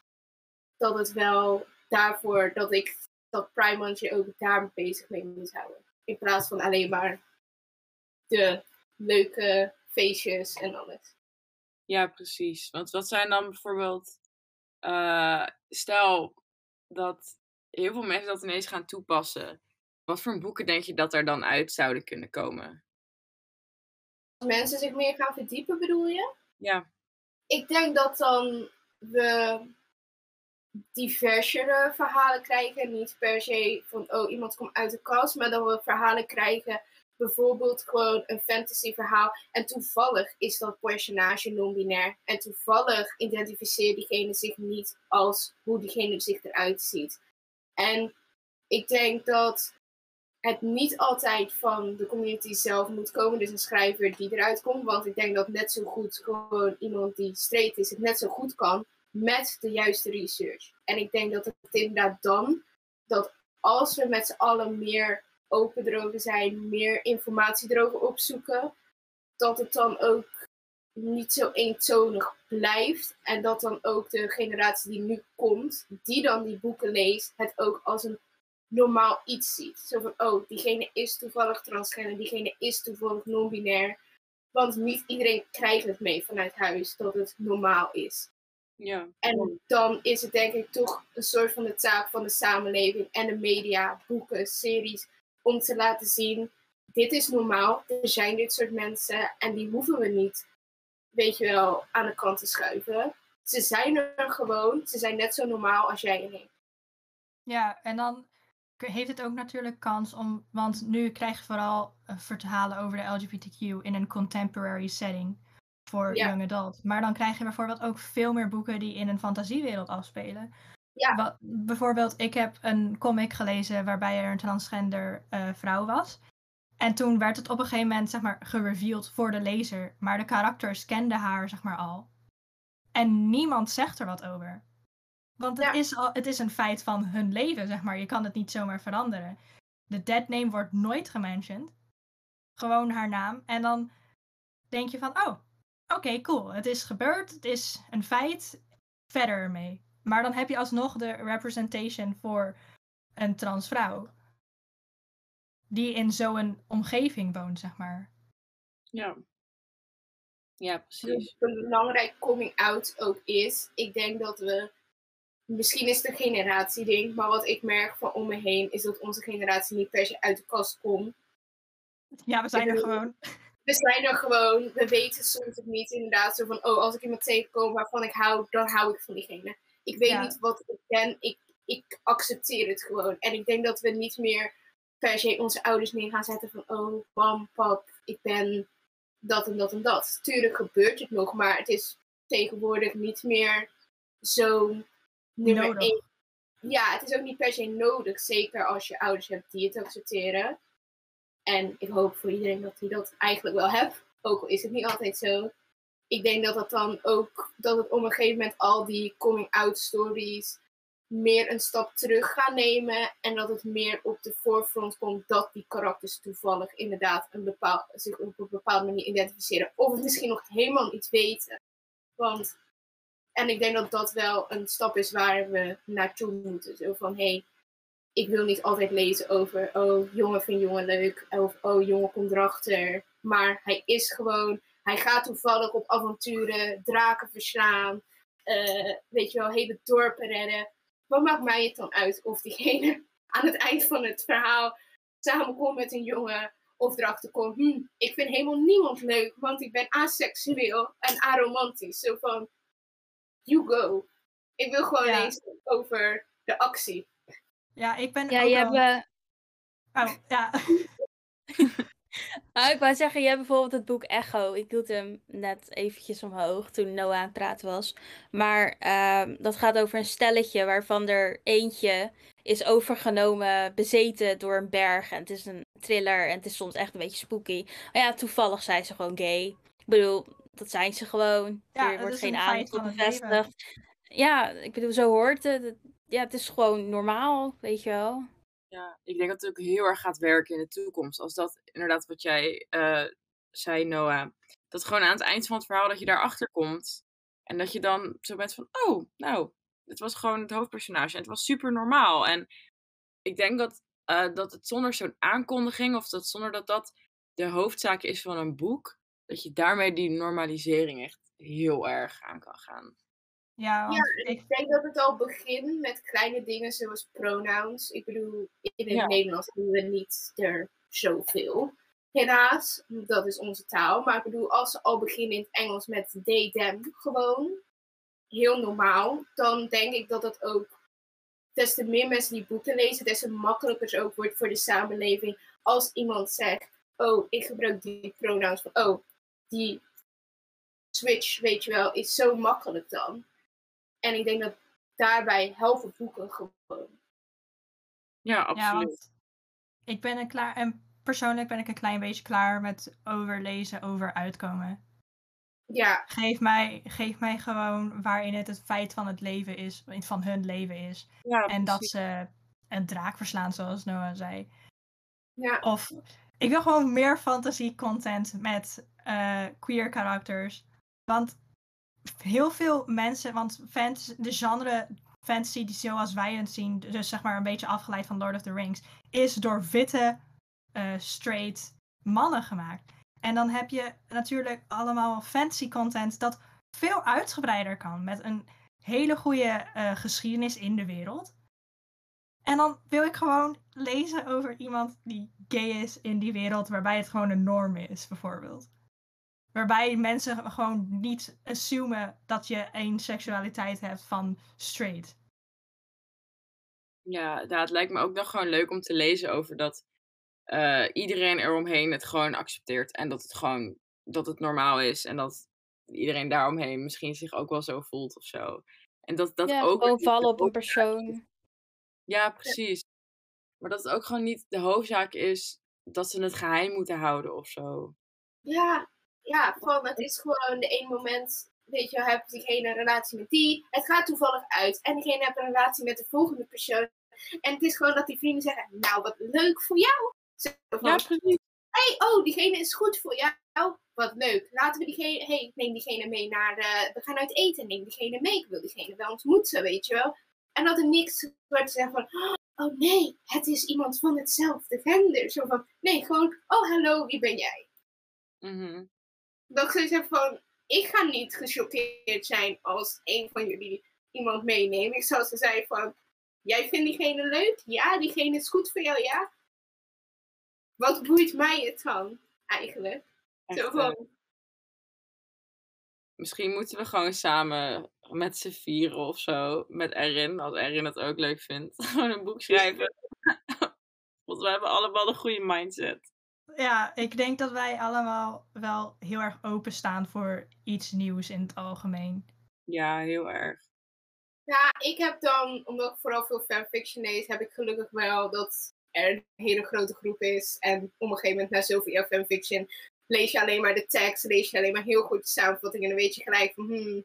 Dat het wel daarvoor dat ik dat Pride Month je ook daar bezig mee moet houden. In plaats van alleen maar de leuke feestjes en alles. Ja, precies. Want wat zijn dan bijvoorbeeld, eh, stel dat heel veel mensen dat ineens gaan toepassen. Wat voor boeken denk je dat er dan uit zouden kunnen komen? Als mensen zich meer gaan verdiepen, bedoel je? Ja. Ik denk dat dan we diversere verhalen krijgen. Niet per se van, oh, iemand komt uit de kast, maar dat we verhalen krijgen. Bijvoorbeeld gewoon een fantasy verhaal. En toevallig is dat personage non-binair. En toevallig identificeert diegene zich niet als hoe diegene zich eruit ziet. En ik denk dat het niet altijd van de community zelf moet komen. Dus een schrijver die eruit komt. Want ik denk dat net zo goed gewoon iemand die straight is het net zo goed kan met de juiste research. En ik denk dat het inderdaad dan, dat als we met z'n allen meer open erover zijn, meer informatie erover opzoeken, dat het dan ook niet zo eentonig blijft. En dat dan ook de generatie die nu komt, die dan die boeken leest, het ook als een normaal iets ziet. Zo van, oh, diegene is toevallig transgender, diegene is toevallig non-binair. Want niet iedereen krijgt het mee vanuit huis dat het normaal is. Ja. En dan is het denk ik toch een soort van de taak van de samenleving en de media, boeken, series, om te laten zien, dit is normaal, er zijn dit soort mensen en die hoeven we niet, weet je wel, aan de kant te schuiven. Ze zijn er gewoon, ze zijn net zo normaal als jij en ik. Ja, en dan heeft het ook natuurlijk kans om, want nu krijg je vooral uh, verhalen over de LGBTQ in een contemporary setting voor Ja. young adult. Maar dan krijg je bijvoorbeeld ook veel meer boeken die in een fantasiewereld afspelen. Ja. Bijvoorbeeld, ik heb een comic gelezen waarbij er een transgender eh, vrouw was. En toen werd het op een gegeven moment, zeg maar, gereveeld voor de lezer. Maar de karakters kenden haar, zeg maar, al. En niemand zegt er wat over. Want het, Ja. is al, het is een feit van hun leven, zeg maar. Je kan het niet zomaar veranderen. De dead name wordt nooit gementiond. Gewoon haar naam. En dan denk je van, oh, oké, cool. Het is gebeurd. Het is een feit. Verder ermee. Maar dan heb je alsnog de representation voor een transvrouw. Die in zo'n omgeving woont, zeg maar. Ja. Ja, precies. Hoe belangrijk coming out ook is. Ik denk dat we, misschien is het een generatieding, maar wat ik merk van om me heen is dat onze generatie niet per se uit de kast komt. Ja, we zijn er gewoon. We zijn er gewoon, we weten soms het niet inderdaad zo van, oh, als ik iemand tegenkom waarvan ik hou, dan hou ik van diegene. Ik weet Ja. niet wat ik ben, ik, ik accepteer het gewoon. En ik denk dat we niet meer per se onze ouders neer gaan zetten van, oh, mam, pap, ik ben dat en dat en dat. Tuurlijk gebeurt het nog, maar het is tegenwoordig niet meer zo nummer Nodig. één. Ja, het is ook niet per se nodig, zeker als je ouders hebt die het accepteren. En ik hoop voor iedereen dat hij dat eigenlijk wel hebt. Ook al is het niet altijd zo. Ik denk dat het dan ook, dat het op een gegeven moment al die coming-out stories meer een stap terug gaan nemen. En dat het meer op de voorgrond komt dat die karakters toevallig inderdaad een bepaal, zich op een bepaalde manier identificeren. Of het misschien nog helemaal niet weten. Want, en ik denk dat dat wel een stap is waar we naartoe moeten. Zo van, hé, hey, ik wil niet altijd lezen over, oh, jongen vindt jongen leuk. Of, oh, jongen komt erachter. Maar hij is gewoon, hij gaat toevallig op avonturen, draken verslaan. eh, weet je wel, hele dorpen redden. Wat maakt mij het dan uit of diegene aan het eind van het verhaal samenkomt met een jongen. Of erachter komt, hm, ik vind helemaal niemand leuk, want ik ben aseksueel en aromantisch. Zo van, you go. Ik wil gewoon Ja. lezen over de actie. Ja, ik ben Ja, je hebt, eh, Oh, ja. Ah, ik wou zeggen, je hebt bijvoorbeeld het boek Echo. Ik hield hem net eventjes omhoog toen Noah aan het praten was. Maar ehm, dat gaat over een stelletje waarvan er eentje is overgenomen, bezeten door een berg. En het is een thriller en het is soms echt een beetje spooky. Maar ja, toevallig zijn ze gewoon gay. Ik bedoel, dat zijn ze gewoon. Ja, er dat wordt is geen een feit aandacht op van het leven. bevestigd. Ja, ik bedoel, zo hoort het. Het- Ja, het is gewoon normaal, weet je wel. Ja, ik denk dat het ook heel erg gaat werken in de toekomst. Als dat inderdaad wat jij eh, zei, Noah. Dat gewoon aan het eind van het verhaal dat je daarachter komt. En dat je dan zo bent van, oh, nou, het was gewoon het hoofdpersonage. En het was super normaal. En ik denk dat, eh, dat het zonder zo'n aankondiging, of dat zonder dat dat de hoofdzaak is van een boek, dat je daarmee die normalisering echt heel erg aan kan gaan. Ja, want Ja, ik, ik denk dat het al begint met kleine dingen zoals pronouns. Ik bedoel, in het Ja. Nederlands doen we niet er zoveel. Helaas, dat is onze taal. Maar ik bedoel, als ze al beginnen in het Engels met they, them, gewoon heel normaal, dan denk ik dat het ook, des te meer mensen die boeken lezen, des te makkelijker het ook wordt voor de samenleving. Als iemand zegt, oh, ik gebruik die pronouns van, oh, die switch, weet je wel, is zo makkelijk dan. En ik denk dat daarbij helpen boeken gewoon. Ja, absoluut. ik ben er klaar. En persoonlijk ben ik een klein beetje klaar met overlezen, over uitkomen. Ja, Geef mij, geef mij gewoon waarin het het feit van het leven is, van hun leven is. ja, En dat ze een draak verslaan, zoals Noah zei. ja, Of ik wil gewoon meer fantasy content met eh, queer karakters. Want heel veel mensen, want de genre fantasy die zoals wij het zien, dus zeg maar een beetje afgeleid van Lord of the Rings, is door witte, eh, straight mannen gemaakt. En dan heb je natuurlijk allemaal fantasy content dat veel uitgebreider kan, met een hele goede eh, geschiedenis in de wereld. En dan wil ik gewoon lezen over iemand die gay is in die wereld, waarbij het gewoon een norm is, bijvoorbeeld. Waarbij mensen gewoon niet assumen dat je een seksualiteit hebt van straight. Ja, ja, het lijkt me ook nog gewoon leuk om te lezen over dat eh, iedereen eromheen het gewoon accepteert. En dat het gewoon dat het normaal is. En dat iedereen daaromheen misschien zich ook wel zo voelt of zo. En dat dat ja, ook gewoon vallen op een persoon. Ja, precies. Maar dat het ook gewoon niet de hoofdzaak is dat ze het geheim moeten houden of zo. ja, ja, van het is gewoon de ene moment, weet je, heb diegene een relatie met die, het gaat toevallig uit. En diegene heeft een relatie met de volgende persoon. En het is gewoon dat die vrienden zeggen, nou wat leuk voor jou. Zo van, Ja, precies. hey, oh, diegene is goed voor jou. Wat leuk. Laten we diegene, hey, ik neem diegene mee naar, eh, we gaan uit eten. Neem diegene mee. Ik wil diegene wel ontmoeten, weet je wel. En dat er niks wordt te zeggen van, oh nee, het is iemand van hetzelfde gender. Zo van, nee, gewoon, oh hallo, wie ben jij? Mhm. Dat ze zeggen van, ik ga niet gechoqueerd zijn als een van jullie iemand meeneemt. Ik zou ze zeggen van, jij vindt diegene leuk? Ja, diegene is goed voor jou, ja? Wat boeit mij het dan, eigenlijk? Echt, Zo eh, van, misschien moeten we gewoon samen met z'n vieren of zo, met Erin, als Erin het ook leuk vindt, gewoon een boek schrijven. Want we hebben allemaal een goede mindset. Ja, ik denk dat wij allemaal wel heel erg openstaan voor iets nieuws in het algemeen. Ja, heel erg. Ja, ik heb dan, omdat ik vooral veel fanfiction lees, heb ik gelukkig wel dat er een hele grote groep is. En op een gegeven moment, na zoveel jaar fanfiction, lees je alleen maar de tekst, lees je alleen maar heel goed de samenvatting. En dan weet je gelijk van, hmm,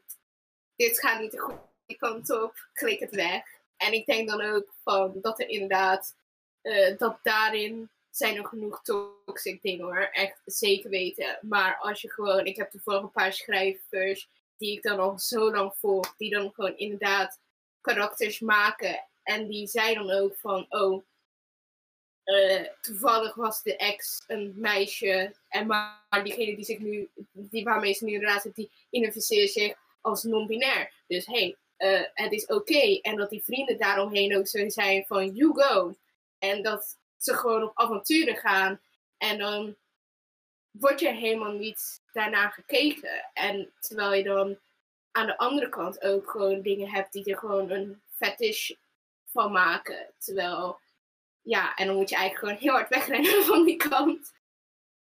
dit gaat niet de goede kant op, klik het weg. En ik denk dan ook van, dat er inderdaad, eh, dat daarin zijn er genoeg toxic dingen hoor, echt zeker weten. Maar als je gewoon, ik heb toevallig een paar schrijvers die ik dan al zo lang volg, die dan gewoon inderdaad karakters maken. En die zei dan ook van, oh, eh, toevallig was de ex een meisje. En maar diegene die zich nu, die waarmee ze nu in relatie heeft, die identificeert zich als non-binair. Dus hey, eh, het is oké. En dat die vrienden daaromheen ook zo zijn van, you go. En dat ze gewoon op avonturen gaan. En dan wordt je helemaal niet daarna gekeken. En terwijl je dan aan de andere kant ook gewoon dingen hebt die er gewoon een fetish van maken. Terwijl, ja, en dan moet je eigenlijk gewoon heel hard wegrennen van die kant.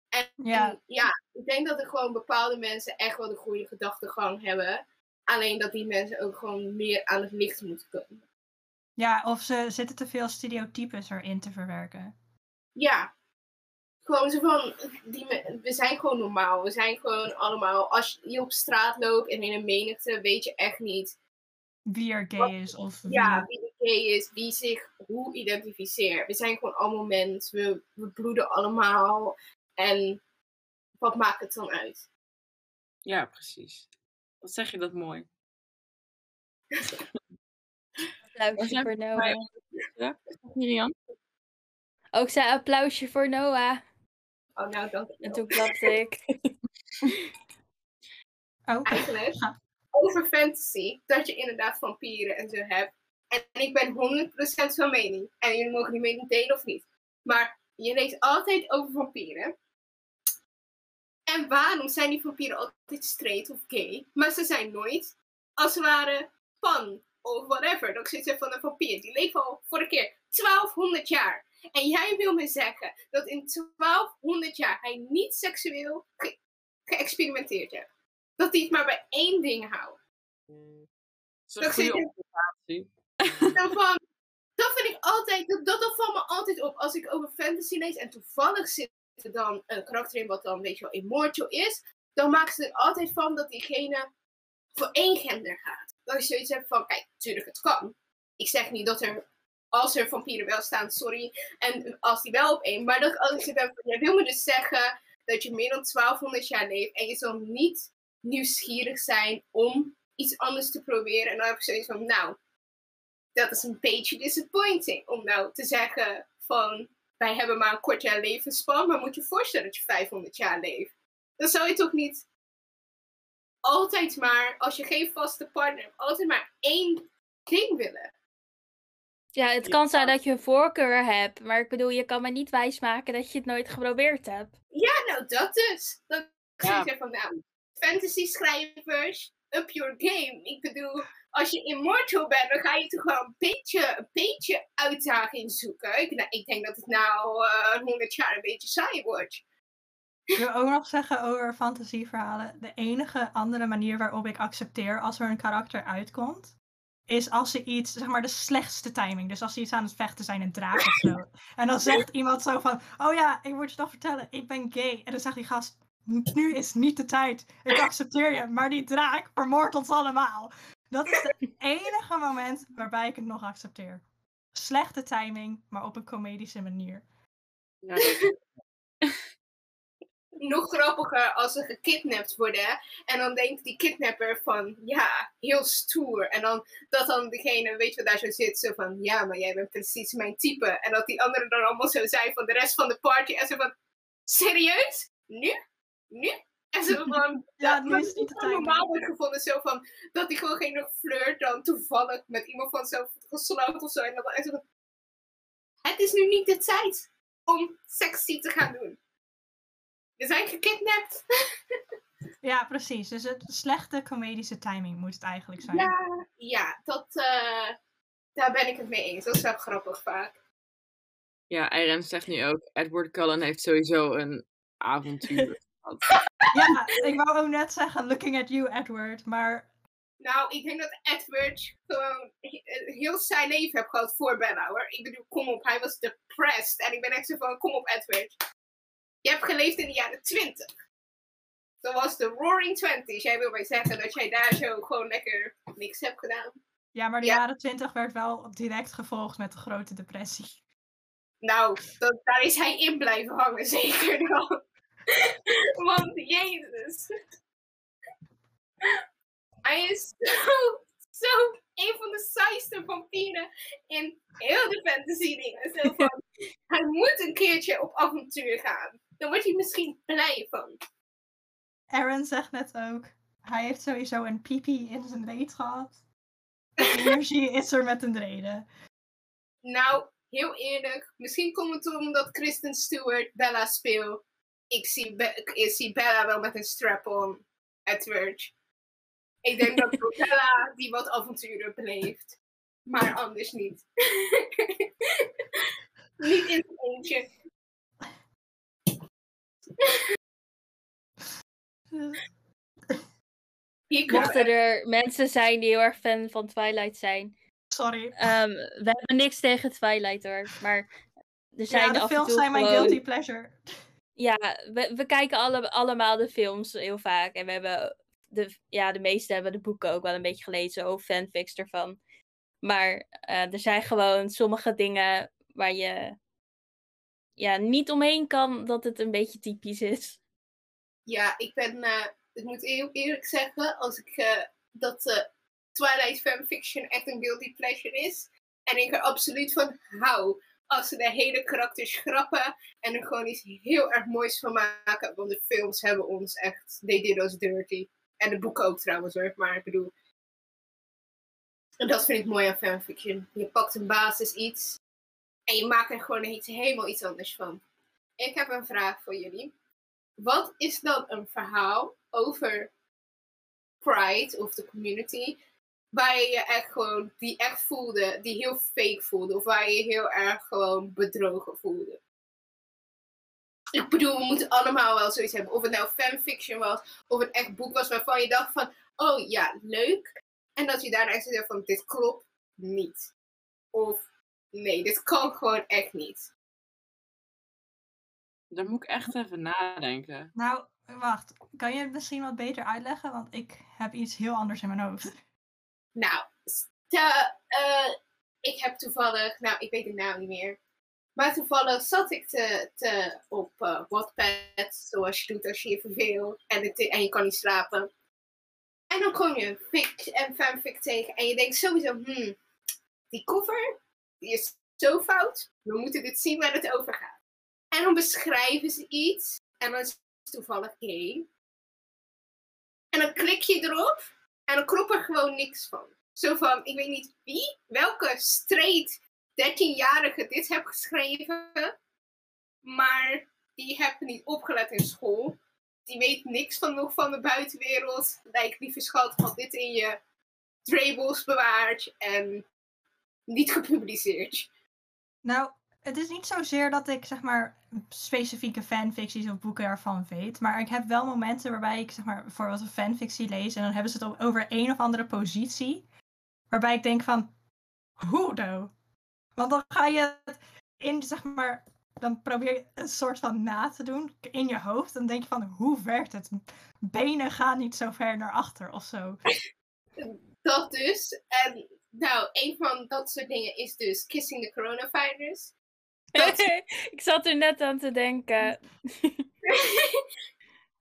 En Ja. en ja, ik denk dat er gewoon bepaalde mensen echt wel de goede gedachtegang hebben. Alleen dat die mensen ook gewoon meer aan het licht moeten komen. Ja, of ze zitten te veel stereotypes erin te verwerken. Ja. Gewoon zo van, die we zijn gewoon normaal. We zijn gewoon allemaal, als je op straat loopt en in een menigte, weet je echt niet Wie er gay is of wie... ja, wie de gay is, wie zich hoe identificeert. We zijn gewoon allemaal mens. We, we bloeden allemaal. En wat maakt het dan uit? Ja, precies. Wat zeg je dat mooi. Applausje voor Noah. Ja, Miriam? Ook zei applausje voor Noah. Oh, nou, dank En toen klapte ik. Oh, Eigenlijk, over fantasy, dat je inderdaad vampieren en zo hebt. En ik ben 100% van mening. En jullie mogen die mening delen of niet. Maar je leest altijd over vampieren. En waarom zijn die vampieren altijd straight of gay? Maar ze zijn nooit, als het ware, pan of whatever. Dat ik zoiets heb van een vampier. Die leeft al voor een keer 1200 jaar. En jij wil me zeggen dat in 1200 jaar hij niet seksueel ge- geëxperimenteerd heeft. Dat hij het maar bij één ding houdt. Dat is een Dat zit goede in- observatie. Dan van, dat vind ik altijd, dat, dat, dat valt me altijd op als ik over fantasy lees. En toevallig zit er dan een karakter in wat dan, weet je wel, immortal is. Dan maken ze er altijd van dat diegene voor één gender gaat. Dat je zoiets hebt van, kijk, natuurlijk het kan. Ik zeg niet dat er, als er vampieren wel staan, sorry. En als die wel op één. Maar dat ik zit heb, jij wil me dus zeggen dat je meer dan 1200 jaar leeft. En je zal niet nieuwsgierig zijn om iets anders te proberen. En dan heb ik zoiets van, nou, dat is een beetje disappointing. Om nou te zeggen van, wij hebben maar een kort jaar levensspan, maar moet je voorstellen dat je 500 jaar leeft. Dan zou je toch niet altijd maar, als je geen vaste partner hebt, altijd maar één ding willen. Ja, het kan zijn dat je een voorkeur hebt. Maar ik bedoel, je kan me niet wijsmaken dat je het nooit geprobeerd hebt. Ja, nou dat dus. Dat ik Ja. zeg van, nou, fantasy schrijvers, up your game. Ik bedoel, als je immortal bent, dan ga je toch wel een beetje, een beetje uitdaging zoeken. Ik, nou, ik denk dat het nou eh 100 jaar een beetje saai wordt. Ik wil ook nog zeggen over fantasieverhalen. De enige andere manier waarop ik accepteer als er een karakter uitkomt, is als ze iets, zeg maar de slechtste timing. Dus als ze iets aan het vechten zijn, een draak of zo. En dan zegt iemand zo van, oh ja, ik moet je toch vertellen, ik ben gay. En dan zegt die gast, nu is niet de tijd. Ik accepteer je, maar die draak vermoordt ons allemaal. Dat is het enige moment waarbij ik het nog accepteer. Slechte timing, maar op een comedische manier. Ja, Nog grappiger als ze gekidnapt worden. En dan denkt die kidnapper van, ja, heel stoer. En dan dat dan degene, weet je wat daar zo zit, zo van, ja, maar jij bent precies mijn type. En dat die anderen dan allemaal zo zijn van de rest van de party. En zo van, serieus? Nu? Nu? En zo van, Ja, dat- is niet normaal wordt gevonden. Zo van, dat hij gewoon geen nog flirt dan toevallig met iemand van zelf geslacht of zo. En dan en zo van, het is nu niet de tijd om sexy te gaan doen. We zijn gekidnapt. Ja, precies. Dus het slechte comedische timing moet het eigenlijk zijn. Ja, ja dat, eh, daar ben ik het mee eens. Dat is wel grappig vaak. ja, Irene zegt nu ook, Edward Cullen heeft sowieso een avontuur gehad. Ja, ik wou ook net zeggen, looking at you, Edward. Maar Nou, ik denk dat Edward gewoon he- heel zijn leven heeft gehad voor Bella hoor. Ik bedoel, kom op, hij was depressed. En ik ben echt zo van, kom op Edward. Je hebt geleefd in de jaren 20. Dat was de Roaring Twenties. Jij wil mij zeggen dat jij daar zo gewoon lekker niks hebt gedaan. ja, maar de Ja. jaren twintig werd wel direct gevolgd met de grote depressie. Nou, dat, daar is hij in blijven hangen, zeker dan. Want, jezus. Hij is zo, zo een van de saaiste vampieren in heel de fantasy dingen. Zo van, hij moet een keertje op avontuur gaan. Dan wordt hij misschien blij van. Aaron zegt net ook, hij heeft sowieso een pipi in zijn reet gehad. De energie is er met een reden. Nou, heel eerlijk, misschien komt het omdat Kristen Stewart Bella speelt. Ik zie, Be- ik zie Bella wel met een strap-on, Edward. Ik denk dat Bella die wat avonturen beleeft. Maar anders niet. niet in zijn eentje. Mochten er mensen zijn die heel erg fan van Twilight zijn. Sorry. Ehm, we hebben niks tegen Twilight hoor. Maar er zijn Ja, de af en films toe zijn mijn guilty pleasure. Ja, we, we kijken alle, allemaal de films heel vaak. En we hebben de, ja, de meeste hebben de boeken ook wel een beetje gelezen. Of fanfics ervan. Maar eh, er zijn gewoon sommige dingen waar je ja, niet omheen kan dat het een beetje typisch is. Ja, ik ben, eh, ik moet eerlijk zeggen, als ik eh, dat eh, Twilight fanfiction echt een guilty pleasure is. En ik er absoluut van hou. Als ze de hele karakters schrappen en er gewoon iets heel erg moois van maken. Want de films hebben ons echt, they did us dirty. En de boeken ook trouwens hoor, maar ik bedoel. En dat vind ik mooi aan fanfiction. Je pakt een basis iets en je maakt er gewoon iets, helemaal iets anders van. Ik heb een vraag voor jullie. Wat is dan een verhaal over Pride of de community waar je echt gewoon, die echt voelde, die heel fake voelde, of waar je heel erg gewoon bedrogen voelde? Ik bedoel, we moeten allemaal wel zoiets hebben. Of het nou fanfiction was, of een echt boek was waarvan je dacht van, oh ja, leuk. En dat je daarna zegt van, dit klopt niet. Of, nee, dit kan gewoon echt niet. Daar moet ik echt even nadenken. Nou, wacht. Kan je het misschien wat beter uitleggen? Want ik heb iets heel anders in mijn hoofd. Nou, te, uh, ik heb toevallig, nou, ik weet het nou niet meer. Maar toevallig zat ik te, te, op uh, Wattpad, zoals je doet als je je verveelt en, het, en je kan niet slapen. En dan kom je een fic en fanfic tegen en je denkt sowieso, hmm, die cover, die is zo fout. We moeten dit zien waar het over gaat. En dan beschrijven ze iets en dan is het toevallig gay. En dan klik je erop en dan klopt er gewoon niks van. Zo van, ik weet niet wie, welke straight 13-jarige dit heeft geschreven. Maar die heeft niet opgelet in school. Die weet niks van nog van de buitenwereld. Lijkt lieve schat, had dit in je Drables bewaard en niet gepubliceerd. Nou, het is niet zozeer dat ik zeg maar specifieke fanficties of boeken ervan weet. Maar ik heb wel momenten waarbij ik zeg maar bijvoorbeeld een fanfictie lees en dan hebben ze het over een of andere positie. Waarbij ik denk van, hoe nou? Want dan ga je het in zeg maar, dan probeer je een soort van na te doen in je hoofd. Dan denk je van, hoe werkt het? Benen gaan niet zo ver naar achter of zo. Dat dus. En nou, een van dat soort dingen is dus Kissing the Coronavirus. ik zat er net aan te denken. Het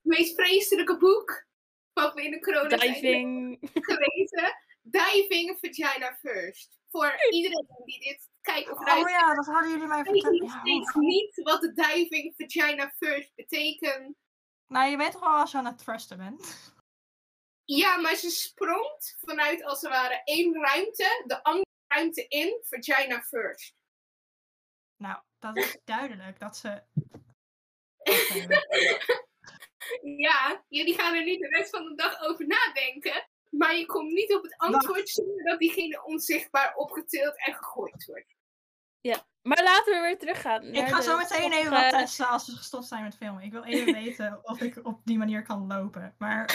meest vreselijke boek wat we in de corona Diving. gelezen. Diving Vagina First. Voor iedereen die dit kijkt of luistert. Oh ja, dat hadden jullie mij verteld. Ik weet nog steeds niet wat de Diving Vagina First betekent. Nou, je weet toch wel als je aan het trusten bent? Ja, maar ze sprongt vanuit als het ware één ruimte, de andere ruimte in, Vagina First. Nou, dat is duidelijk dat ze. ja, jullie gaan er niet de rest van de dag over nadenken. Maar je komt niet op het antwoord zonder dat diegene onzichtbaar opgetild en gegooid wordt. Ja, maar laten we weer teruggaan. Ik ga zo meteen even wat testen als we gestopt zijn met filmen. Ik wil even weten of ik op die manier kan lopen. Maar.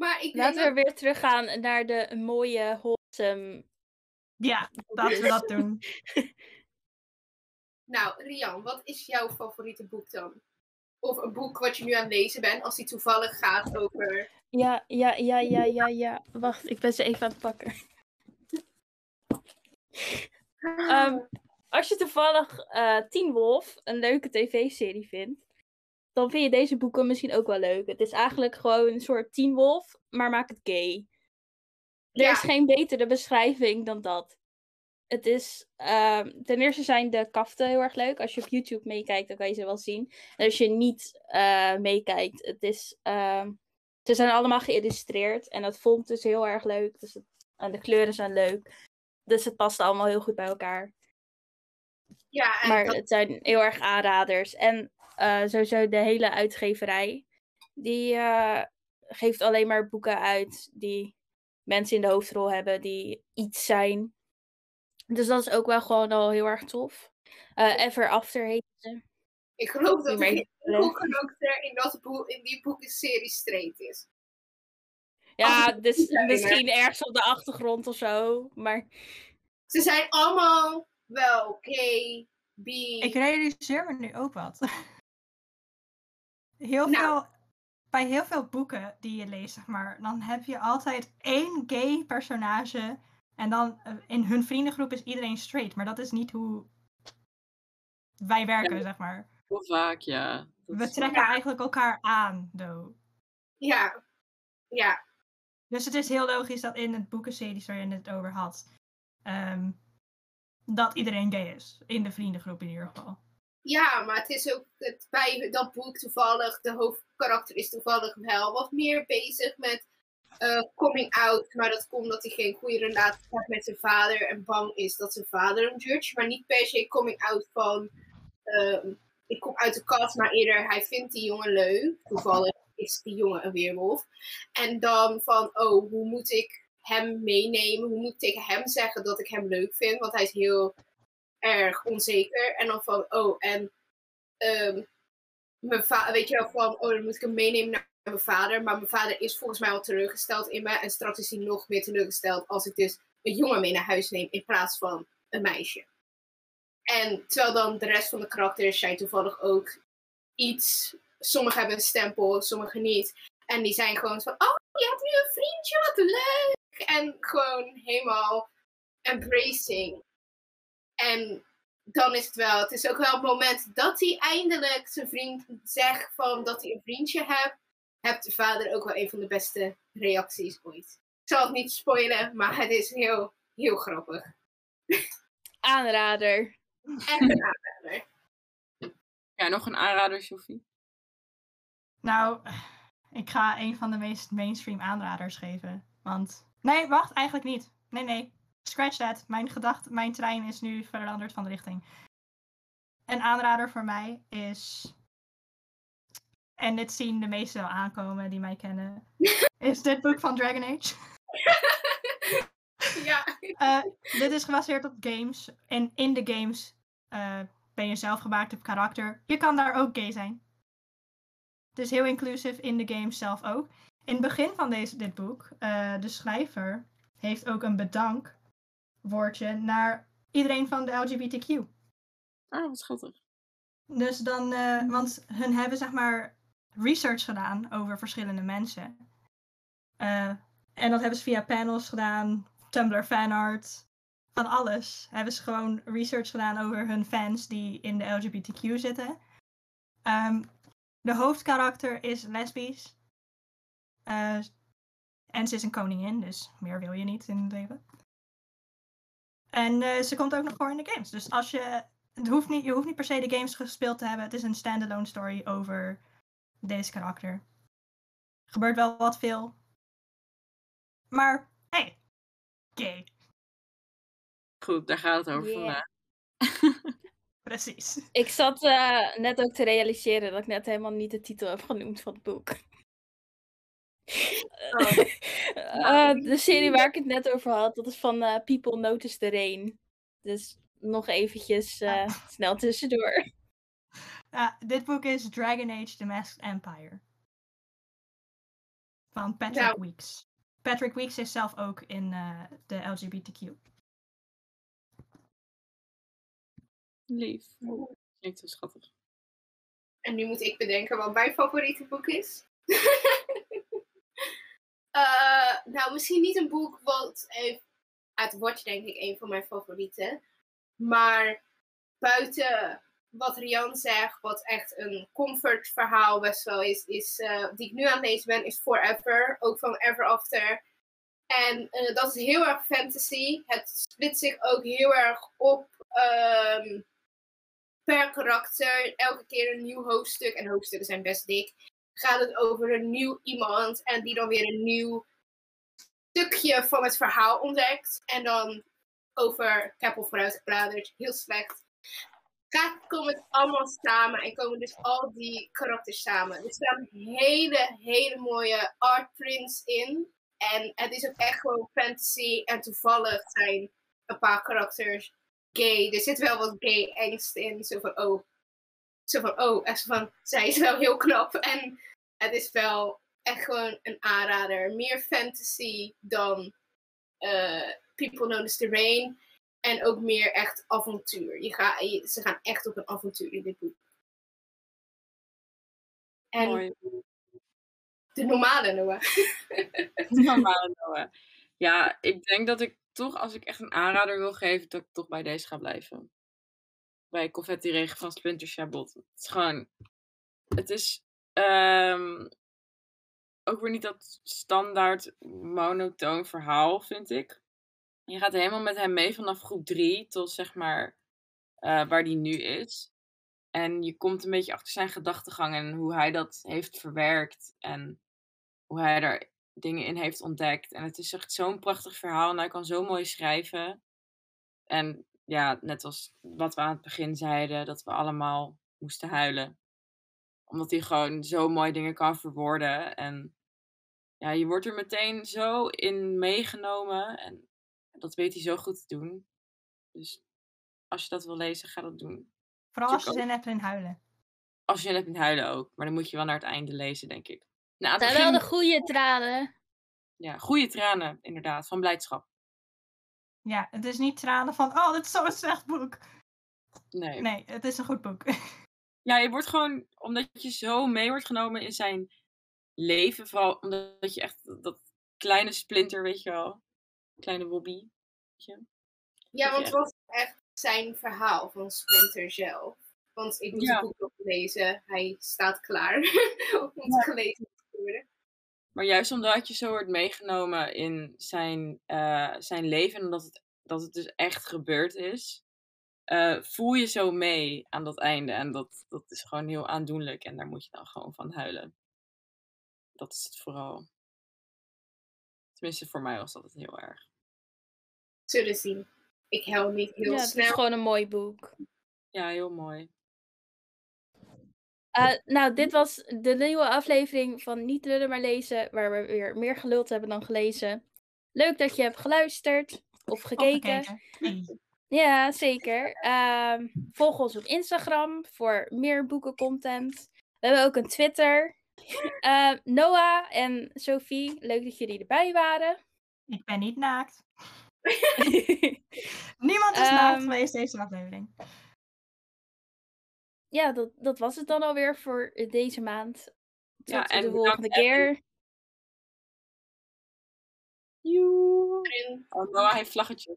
Maar ik Laten we weer teruggaan naar de mooie, wholesome ja, laten we dat doen. nou, Rian, wat is jouw favoriete boek dan? Of een boek wat je nu aan het lezen bent, als die toevallig gaat over. Ja, ja, ja, ja, ja, ja. Wacht, ik ben ze even aan het pakken. um, als je toevallig uh, Teen Wolf een leuke tv-serie vindt, dan vind je deze boeken misschien ook wel leuk. Het is eigenlijk gewoon een soort Teen Wolf, maar maak het gay. Er is geen betere beschrijving dan dat. Het is, uh, ten eerste zijn de kaften heel erg leuk. Als je op YouTube meekijkt, dan kan je ze wel zien. En als je niet uh, meekijkt, het is, uh, ze zijn allemaal geïllustreerd. En dat vond dus heel erg leuk. Dus het, en de kleuren zijn leuk. Dus het past allemaal heel goed bij elkaar. Ja, maar het zijn heel erg aanraders. En uh, sowieso de hele uitgeverij. Die uh, geeft alleen maar boeken uit die mensen in de hoofdrol hebben die iets zijn. Dus dat is ook wel gewoon al heel erg tof. Uh, Ever After heet ze. Ik geloof dat er een karakter in, dat boek, in die boekenserie straight is. Ja, dus misschien ergens op de achtergrond of zo. Maar... Ze zijn allemaal wel gay, bi. Ik realiseer me nu ook wat. Heel nou. veel bij heel veel boeken die je leest, zeg maar, dan heb je altijd één gay personage. En dan in hun vriendengroep is iedereen straight. Maar dat is niet hoe wij werken, ja, zeg maar. Heel vaak, ja. Dat We trekken ja. eigenlijk elkaar aan, do. Ja. ja, Dus het is heel logisch dat in het boekenseries waar je het over had, ehm, dat iedereen gay is. In de vriendengroep in ieder geval. Ja, maar het is ook het, bij dat boek toevallig, de hoofdkarakter is toevallig wel wat meer bezig met eh, coming out. Maar dat komt omdat hij geen goede relatie heeft met zijn vader en bang is dat zijn vader hem judge. Maar niet per se coming out van, ehm, ik kom uit de kast, maar eerder hij vindt die jongen leuk. Toevallig is die jongen een weerwolf. En dan van, oh, hoe moet ik hem meenemen? Hoe moet ik tegen hem zeggen dat ik hem leuk vind? Want hij is heel erg onzeker. En dan van, oh, en ehm, mijn vader, weet je wel, van, oh, dan moet ik hem meenemen naar mijn vader. Maar mijn vader is volgens mij al teleurgesteld in me. En straks is hij nog meer teleurgesteld als ik dus een jongen mee naar huis neem in plaats van een meisje. En terwijl dan de rest van de karakters zijn toevallig ook iets. Sommigen hebben een stempel, sommigen niet. En die zijn gewoon van, oh, je hebt nu een vriendje, wat leuk. En gewoon helemaal embracing. En dan is het wel, het is ook wel het moment dat hij eindelijk zijn vriend zegt van dat hij een vriendje hebt. Hebt de vader ook wel een van de beste reacties ooit. Ik zal het niet spoilen, maar het is heel, heel grappig. Aanrader. Echt een aanrader. Ja, nog een aanrader, Sophie. Nou, ik ga een van de meest mainstream aanraders geven. Want. Nee, wacht, eigenlijk niet. Nee, nee. Scratch that. Mijn gedachte, mijn trein is nu veranderd van de richting. Een aanrader voor mij is. En dit zien de meesten wel aankomen die mij kennen. Is dit boek van Dragon Age. ja. Eh, dit is gebaseerd op games. En in de games eh, ben je zelf gemaakt op karakter. Je kan daar ook gay zijn. Het is heel inclusief in de games zelf ook. In het begin van deze, dit boek, eh, de schrijver heeft ook een bedankwoordje naar iedereen van de LGBTQ. Ah, wat schattig. Dus dan, eh, want hun hebben zeg maar research gedaan over verschillende mensen. Eh, en dat hebben ze via panels gedaan, Tumblr fanart, van alles. Hebben ze gewoon research gedaan over hun fans die in de LGBTQ zitten. Ehm, de hoofdkarakter is lesbisch. Eh, en ze is een koningin, dus meer wil je niet in het leven. En eh, ze komt ook nog voor in de games. Dus als je. Het hoeft niet, je hoeft niet per se de games gespeeld te hebben. Het is een standalone story over deze karakter. Er gebeurt wel wat veel. Maar, hey, gay. Goed, daar gaat het over Yeah. vandaag. Precies. Ik zat eh, net ook te realiseren dat ik net helemaal niet de titel heb genoemd van het boek. Oh. Eh, de serie waar ik het net over had, dat is van eh, People Notice the Rain. Dus nog eventjes eh, snel tussendoor. Dit boek is Dragon Age The Masked Empire. Van Patrick Nou. Weeks. Patrick Weeks is zelf ook in eh, de LGBTQ. Lief. Klinkt zo schattig. En nu moet ik bedenken wat mijn favoriete boek is. Eh, nou, misschien niet een boek wat heeft uit Watch denk ik een van mijn favorieten. Maar buiten wat Rian zegt, wat echt een comfort verhaal best wel is, is eh, die ik nu aan het lezen ben, is Forever. Ook van Ever After. En eh, dat is heel erg fantasy. Het split zich ook heel erg op ehm, per karakter. Elke keer een nieuw hoofdstuk. En hoofdstukken zijn best dik. Gaat het over een nieuw iemand. En die dan weer een nieuw stukje van het verhaal ontdekt. En dan over, ik heb vooruit heel slecht. Gaat, komen het allemaal samen en komen dus al die karakters samen. Er staan hele, hele mooie art prints in. En het is ook echt gewoon fantasy. En toevallig zijn een paar karakters gay. Er zit wel wat gay angst in. Zo van, oh. Zo van, oh. Zo van, zij is wel heel knap. En het is wel echt gewoon een aanrader. Meer fantasy dan eh, People Notice the Rain. En ook meer echt avontuur. Je ga, je- ze gaan echt op een avontuur in dit boek. En Mooi. de normale Noah. Normale Noah. Ja, ik denk dat ik toch, als ik echt een aanrader wil geven, dat ik toch bij deze ga blijven. Bij Confetti Regen van Splinter Chabot. Het is gewoon... Het is... ehm, ook weer niet dat standaard monotoon verhaal, vind ik. Je gaat helemaal met hem mee vanaf groep drie tot zeg maar eh, waar die nu is. En je komt een beetje achter zijn gedachtegang en hoe hij dat heeft verwerkt. En hoe hij er dingen in heeft ontdekt. En het is echt zo'n prachtig verhaal en hij kan zo mooi schrijven. En ja, net als wat we aan het begin zeiden, dat we allemaal moesten huilen. Omdat hij gewoon zo mooi dingen kan verwoorden. En ja, je wordt er meteen zo in meegenomen. En dat weet hij zo goed te doen. Dus als je dat wil lezen, ga dat doen. Vooral als je zin hebt in huilen. Als je zin hebt in huilen ook. Maar dan moet je wel naar het einde lezen, denk ik. Nou, het zijn wel begin, de goede tranen. ja, goede tranen, inderdaad, van blijdschap. Ja, het is niet tranen van, oh, dit is zo'n slecht boek. Nee. Nee, het is een goed boek. Ja, je wordt gewoon, omdat je zo mee wordt genomen in zijn leven, vooral omdat je echt dat- kleine splinter, weet je wel, kleine Bobby. Weet je? Ja, want het was echt zijn verhaal van Splinter zelf. Want ik moet Ja. het boek nog lezen. Hij staat klaar om te gelezen te worden. Maar juist omdat je zo wordt meegenomen in zijn, eh, zijn leven en dat het, dat het dus echt gebeurd is, eh, voel je zo mee aan dat einde. En dat, dat is gewoon heel aandoenlijk en daar moet je dan gewoon van huilen. Dat is het vooral. Tenminste, voor mij was dat het heel erg. Zullen zien. Ik huil niet heel Ja, het is snel. gewoon een mooi boek. Ja, heel mooi. Eh, nou, dit was de nieuwe aflevering van Niet lullen maar lezen, waar we weer meer geluld hebben dan gelezen. Leuk dat je hebt geluisterd of gekeken. Ja, zeker. Ehm, volg ons op Instagram voor meer boekencontent. We hebben ook een Twitter. Eh, Noah en Sophie, leuk dat jullie erbij waren. Ik ben niet naakt. Niemand is naakt Ehm, geweest deze aflevering. ja, dat, dat was het dan alweer voor deze maand. Tot Ja, en de volgende keer. Joe. En Oh, Noah heeft vlaggetjes.